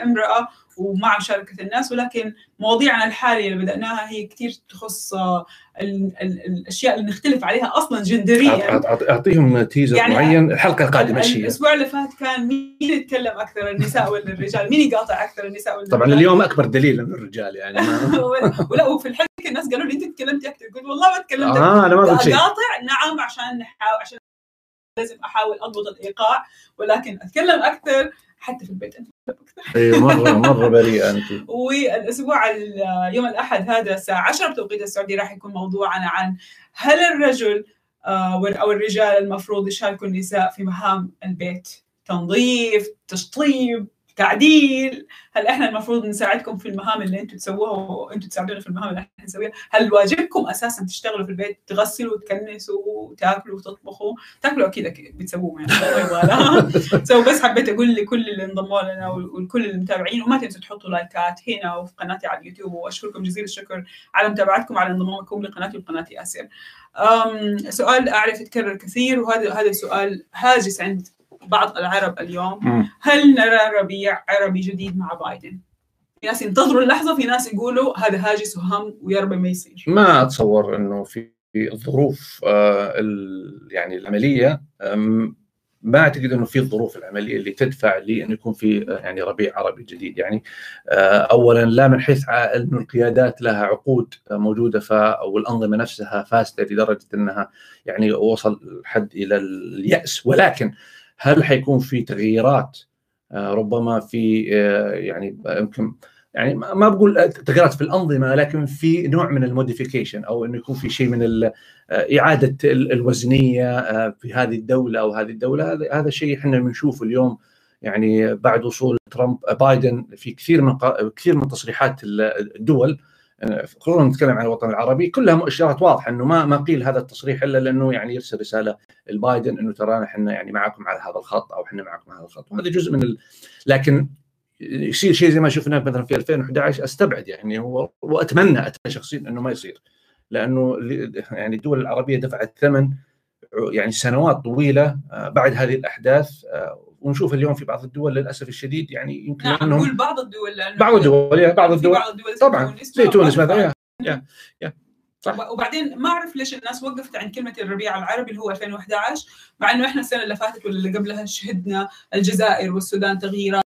امرأة ومع مشاركة الناس ولكن مواضيعنا الحالية اللي بدأناها هي كثير تخص آه، ال- ال- الأشياء اللي نختلف عليها أصلا أعط- جندريا. أعط- أعط- أعطيهم تيزر يعني معين الحلقة القادمة إيش هي الأسبوع اللي فات كان مين يتكلم أكثر النساء ولا الرجال؟ مين يقاطع أكثر النساء ولا طبعا الرجال؟ اليوم أكبر دليل من الرجال يعني. <laughs> ولا وفي الحلقة الناس قالوا لي أنت تكلمتي أكثر. قلت والله ما تكلمت آه أنا ما قلت شيء. أقاطع؟ نعم عشان نحاول عشان لازم أحاول أضبط الإيقاع ولكن أتكلم أكثر حتى في البيت. أيوه مره مرة بريئة أنت. والأسبوع ال- يوم الأحد هذا الساعة 10 بتوقيت السعودي راح يكون موضوعنا عن هل الرجل آه، أو الرجال المفروض يشاركوا النساء في مهام البيت. تنظيف تشطيب تعديل هل إحنا المفروض نساعدكم في المهام اللي أنتم تسووها وأنتم تساعدونا في المهام اللي إحنا نسويها هل واجبكم أساسا تشتغلوا في البيت تغسلوا وتكنسوا وتاكلوا وتطبخوا تاكلوا أكيد بتسووه يعني. so <laughs> بس حبيت أقول لكل اللي انضموا لنا ولكل المتابعين وما تنسوا تحطوا لايكات هنا وفي قناتي على اليوتيوب وأشكركم جزيل الشكر على متابعتكم على انضمامكم لقناتي وقناه ياسر. سؤال أعرف يتكرر كثير وهذا هذا سؤال هاجس عند بعض العرب اليوم. هل نرى ربيع عربي جديد مع بايدن؟ في ناس ينتظروا اللحظة في ناس يقولوا هذا هاجس وهم ويا رب ما يصير. ما أتصور إنه في الظروف آه، يعني العملية ما أعتقد إنه في الظروف العملية اللي تدفع لأنه يكون في يعني ربيع عربي جديد يعني اولا لا من حيث انه القيادات لها عقود موجودة ف والانظمه نفسها فاسدة لدرجة إنها يعني وصل الحد إلى اليأس ولكن هل حيكون في تغييرات؟ ربما في يعني يمكن يعني ما بقول تغيرات في الأنظمة لكن في نوع من الموديفيكيشن أو إنه يكون في شيء من إعادة الوزنية في هذه الدولة أو هذه الدولة. هذا هذا شيء إحنا بنشوفه اليوم يعني بعد وصول ترامب بايدن في كثير من كثير من تصريحات الدول. خلونا نتكلم عن الوطن العربي. كلها مؤشرات واضحة إنه ما ما قيل هذا التصريح إلا لأنه يعني يرسل رسالة لبايدن إنه ترانا إحنا يعني معكم على هذا الخط أو إحنا معكم على هذا الخط. وهذا جزء من ال... لكن يصير شيء زي ما شفناه مثلا في 2011 أستبعد يعني هو واتمنى أتمنى شخصيا إنه ما يصير. لأنه يعني الدول العربية دفعت ثمن يعني سنوات طويلة بعد هذه الأحداث ونشوف اليوم في بعض الدول للأسف الشديد يعني يمكن نعم نقول بعض الدول لأنه بعض الدول يا بعض الدول, بعض الدول طبعا زي تونس مثلا يا يا صح. وبعدين ما أعرف ليش الناس وقفت عن كلمة الربيع العربي اللي هو 2011 مع إنه إحنا السنة اللي فاتت ولا اللي قبلها شهدنا الجزائر والسودان تغييرات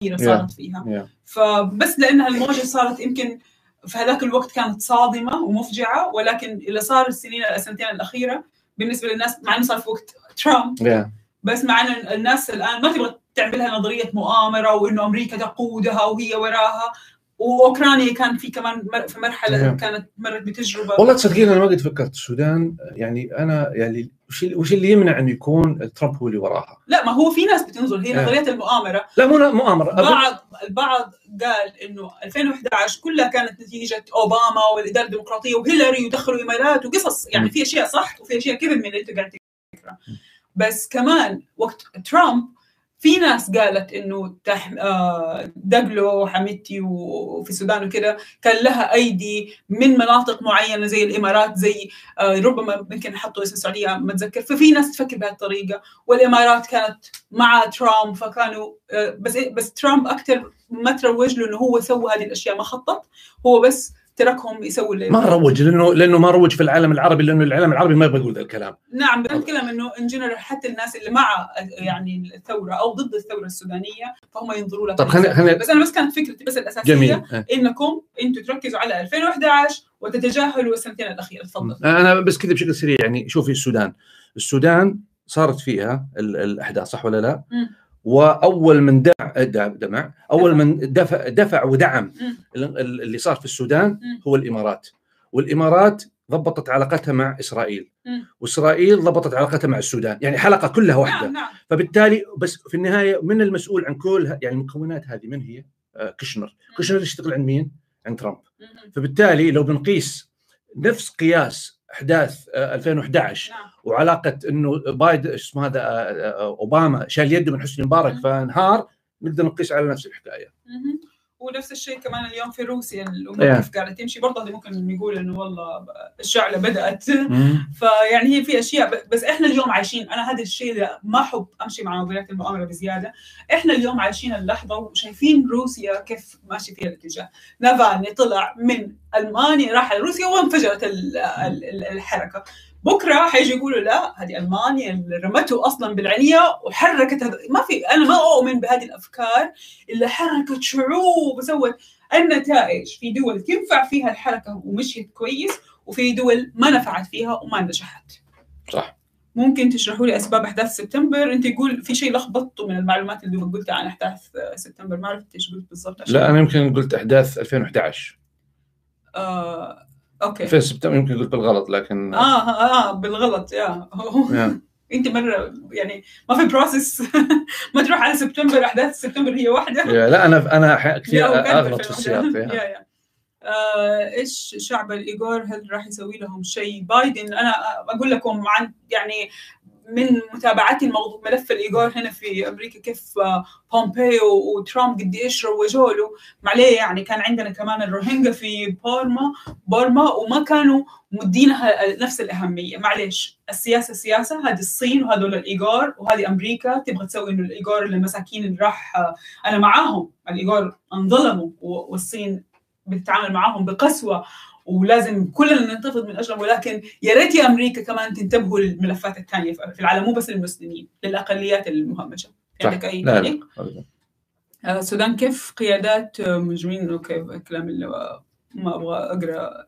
كثيرة صارت فيها yeah. فبس لانها الموجه صارت يمكن في هذاك الوقت كانت صادمة ومفجعة ولكن اللي صار السنين السنتين الأخيرة بالنسبة للناس مع إنه صار في وقت ترامب yeah. بس مع إن الناس الآن ما تبغى تعملها نظرية مؤامرة وإنه أمريكا تقودها وهي وراها. وأوكرانيا كان في كمان في مرحلة. كانت مرت بتجربة. والله تصدقين أنا ما قد فكرت. السودان يعني أنا يعني وش وش اللي يمنع إنه يكون ترامب هو اللي وراها؟ لا ما هو في ناس بتنظر. هي نظرية المؤامرة. لا مو مؤامره بعض البعض قال إنه 2011 كلها كانت نتيجة أوباما والإدارة الديمقراطية وهيلاري ودخلوا إيميلات وقصص. يعني في أشياء صح وفي أشياء كذب من اللي أنت قاعد تقرأ. بس كمان وقت ترامب في ناس قالت إنه تح... دقلو وحميدتي وفي السودان وكذا كان لها أيدي من مناطق معينة زي الإمارات زي ربما يمكن حطوا اسم السعودية ما أتذكر. ففي ناس تفكر بهالطريقة والإمارات كانت مع ترامب فكانوا بس بس ترامب أكثر ما تروج له إنه هو سوى هذه الأشياء ما خطط. هو بس تركهم يسووا اللي ما روج لأنه لأنه ما روج في العالم العربي لأنه العالم العربي ما يبغى يقول ذا الكلام. نعم بنتكلم إنه ان جنرال حتى الناس اللي مع يعني الثورة أو ضد الثورة السودانية فهم ينظروا لها طب خلينا خلينا بس أنا بس كانت فكرتي بس الأساسية جميل. إنكم أنتم تركزوا على 2011 وتتجاهلوا السنتين الاخيره تفضل. أنا بس كذا بشكل سريع يعني شوفي السودان. السودان صارت فيها الأحداث صح ولا لا؟ م. وأول من دع دمع. أول من دفع دفع ودعم اللي صار في السودان هو الإمارات. والإمارات ضبطت علاقتها مع إسرائيل. وإسرائيل ضبطت علاقتها مع السودان. يعني حلقة كلها واحدة. نعم. نعم. فبالتالي بس في النهاية من المسؤول عن كل يعني المكونات هذه من هي؟ آه كشنر كشنر يشتغل عند مين؟ عند ترامب. فبالتالي لو بنقيس نفس قياس أحداث 2011 نعم. وعلاقة إنه بايد اسمه هذا أوباما شال يده من حسني مبارك فانهار نقدر نقيس على نفس الحكاية. ونفس الشيء كمان اليوم في روسيا الأمور كيف قاعدة تمشي. برضه ممكن نقول إنه والله الشعلة بدأت. فيعني هي في أشياء بس إحنا اليوم عايشين أنا هذا الشيء اللي ما أحب أمشي مع نظريات المؤامرة بزيادة. إحنا اليوم عايشين اللحظة وشايفين روسيا كيف ماشي فيها الاتجاه. نافالني طلع من ألمانيا راح لروسيا وانفجرت الحركة. بكرة حيجي يقولوا لا هذه ألمانيا اللي رمته أصلا بالعنية وحركت هذا ما في أنا ما أؤمن بهذه الأفكار اللي حركت شعوب وسوت. النتائج في دول تنفع فيها الحركة ومشيت كويس وفي دول ما نفعت فيها وما نجحت. صح. ممكن تشرحوا لي أسباب أحداث سبتمبر؟ أنت يقول في شيء لخبطته من المعلومات اللي قلتها عن أحداث سبتمبر ما عرفت إيش قلت بالضبط. لا أنا يمكن قلت أحداث 2011 آه أوكي. في سبتمبر يمكن قلت بالغلط لكن آه آه بالغلط يا. <laughs> أنت مرة يعني ما في process <laughs> ما تروح على سبتمبر أحداث سبتمبر هي واحدة. لا أنا أنا <laughs> كثير أغلط في السياق يا يا آه إيش شعب الإيغور؟ هل راح يسوي لهم شيء؟ بايدن أنا أقول لكم عن يعني من متابعتي الموضوع ملف الإيغور هنا في أمريكا كيف بومبيو وترامب قد إيش روجوا له. معليه يعني كان عندنا كمان الروهينجا في بورما بورما وما كانوا مدينها نفس الأهمية. معليش السياسة سياسة هذه الصين وهذول الإيجار وهذه أمريكا تبغى تسوي إنه الإيجار للمساكين اللي راح أنا معاهم الإيجار انظلموا والصين بتتعامل معاهم بقسوة. ولازم كلنا ننتفض من أجلهم ولكن يا ريت يا أمريكا كمان تنتبهوا للملفات الثانية في العالم مو بس للمسلمين للأقليات المهمشة. عندك أي لا؟ لا آه، السودان كيف قيادات آه، مجرمين أوكي الكلام اللي ما أبغى أقرأ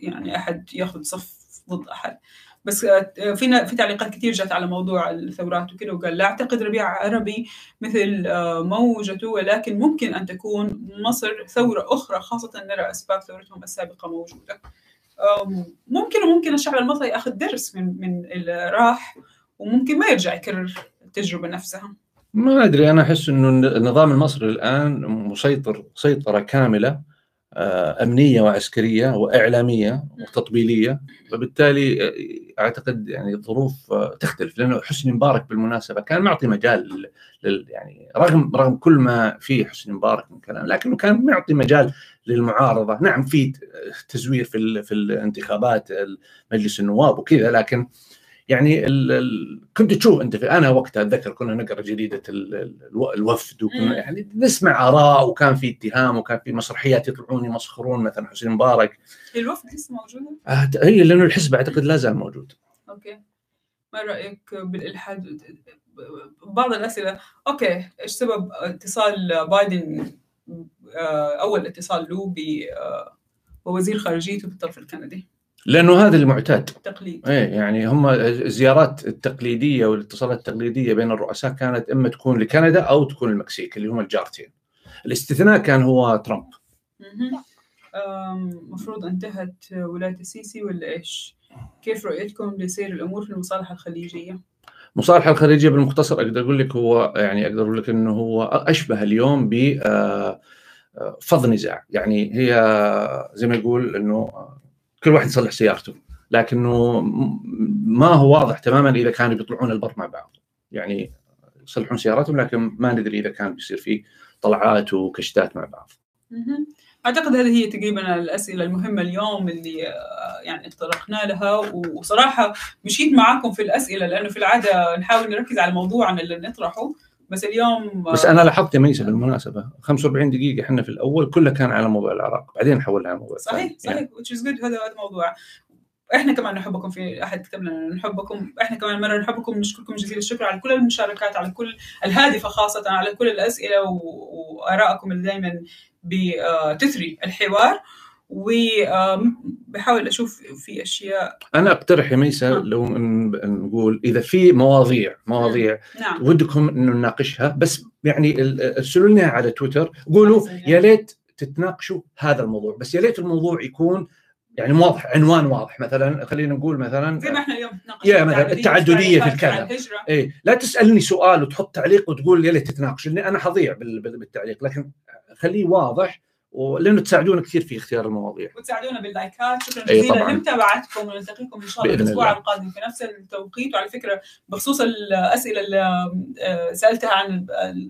يعني أحد ياخذ صف ضد أحد. بس آه، في في تعليقات كثير جات على موضوع الثورات وكذا وقال لا أعتقد ربيع عربي مثل آه، موجته ولكن ممكن أن تكون مصر ثورة أخرى خاصة نرى أسباب ثورتهم السابقة موجودة. ممكن وممكن الشعب المصري يأخذ درس من من اللي راح وممكن ما يرجع يكرر التجربة نفسها. ما أدري أنا أحس إنه النظام المصري الآن مسيطر سيطرة كاملة. أمنية وعسكرية وإعلامية وتطبيلية. وبالتالي آه، أعتقد يعني الظروف آه، تختلف لأنه حسني مبارك بالمناسبة كان معطي مجال لل يعني رغم رغم كل ما في حسني مبارك من كلام لكنه كان معطي مجال للمعارضة. نعم في تزوير في في الانتخابات مجلس النواب وكذا لكن يعني ال ال كنت تشوف أنت في أنا وقتها أتذكر كنا نقرأ جريدة ال- ال- الوفد. وكنا يعني نسمع آراء وكان في اتهام وكان في مسرحيات يطلعون يمسخرون مثلا حسين مبارك. الوفد لسه موجودة؟ آه، هي لأنه الحزب أعتقد لا زال موجود. okay. ما رأيك بالإلحاد؟ بعض الأسئلة. okay إيش سبب اتصال بايدن؟ آه، أول اتصال له ب آه، ووزير خارجيته بالطرف الكندي. لأنه هذا المعتاد تقليد إيه يعني هم الزيارات التقليدية والاتصالات التقليدية بين الرؤساء كانت إما تكون لكندا أو تكون المكسيك اللي هم الجارتين الاستثناء كان هو ترامب مهم. آم، مفروض انتهت ولاية السيسي ولا إيش؟ كيف رؤيتكم لسير الأمور في المصالحة الخليجية؟ مصالحة الخارجيه بالمختصر أقدر أقول لك هو يعني أقدر أقول لك إنه هو أشبه اليوم ب آه، آه، فض نزاع يعني هي زي ما يقول إنه آه، كل واحد يصلح سيارته. لكنه ما هو واضح تماما إذا كانوا بيطلعون البر مع بعض. يعني يصلحون سياراتهم لكن ما ندري إذا كان بيصير في طلعات وكشتات مع بعض. أعتقد هذه هي تقريبا الأسئلة المهمة اليوم اللي آه، يعني تطرقنا لها. وصراحة مشيت معاكم في الأسئلة لأنه في العادة نحاول نركز على موضوعنا اللي نطرحه. بس اليوم آه، بس أنا لاحظت يا ميسه بالمناسبة 45 دقيقة إحنا في الأول كلها كان على موضوع العراق بعدين حولنا على موضوع صحيح. صحيح which is good هذا هذا موضوع. إحنا كمان نحبكم في أحد كتب لنا نحبكم إحنا كمان مرة نحبكم نشكركم جزيل الشكر على كل المشاركات على كل الهادفة خاصة على كل الأسئلة وآرائكم اللي دائما بتثري الحوار. وبحاول أشوف في أشياء أنا أقترح يا ميسه آه. لو نقول إذا في مواضيع مواضيع نعم ودكم إنه نناقشها بس يعني ارسلوا لنا على تويتر قولوا. يا ليت تتناقشوا هذا الموضوع بس يا ليت الموضوع يكون يعني واضح عنوان واضح مثلا خلينا نقول مثلا زي ما إحنا اليوم يا مثلا التعددية في الكذا. إيه لا تسألني سؤال وتحط تعليق وتقول يا ليت تتناقش لأني أنا حضيع بال- بال- بالتعليق لكن خليه واضح ولأنه تساعدونا كثير في اختيار المواضيع. وتساعدونا باللايكات. شكرا جزيلا. طبعاً. لمتابعتكم ونلتقيكم إن شاء الله الأسبوع. القادم في نفس التوقيت. وعلى فكرة بخصوص الأسئلة اللي آه، سألتها عن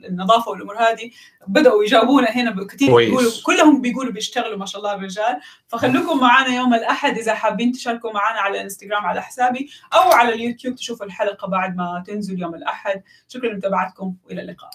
النظافة والأمور هذه بدأوا يجاوبونا هنا كثير. بيقولوا كلهم بيقولوا بيشتغلوا ما شاء الله الرجال. فخلوكم معنا يوم الأحد إذا حابين تشاركوا معنا على الانستغرام على حسابي أو على اليوتيوب تشوفوا الحلقة بعد ما تنزل يوم الأحد. شكرا لمتابعتكم وإلى اللقاء.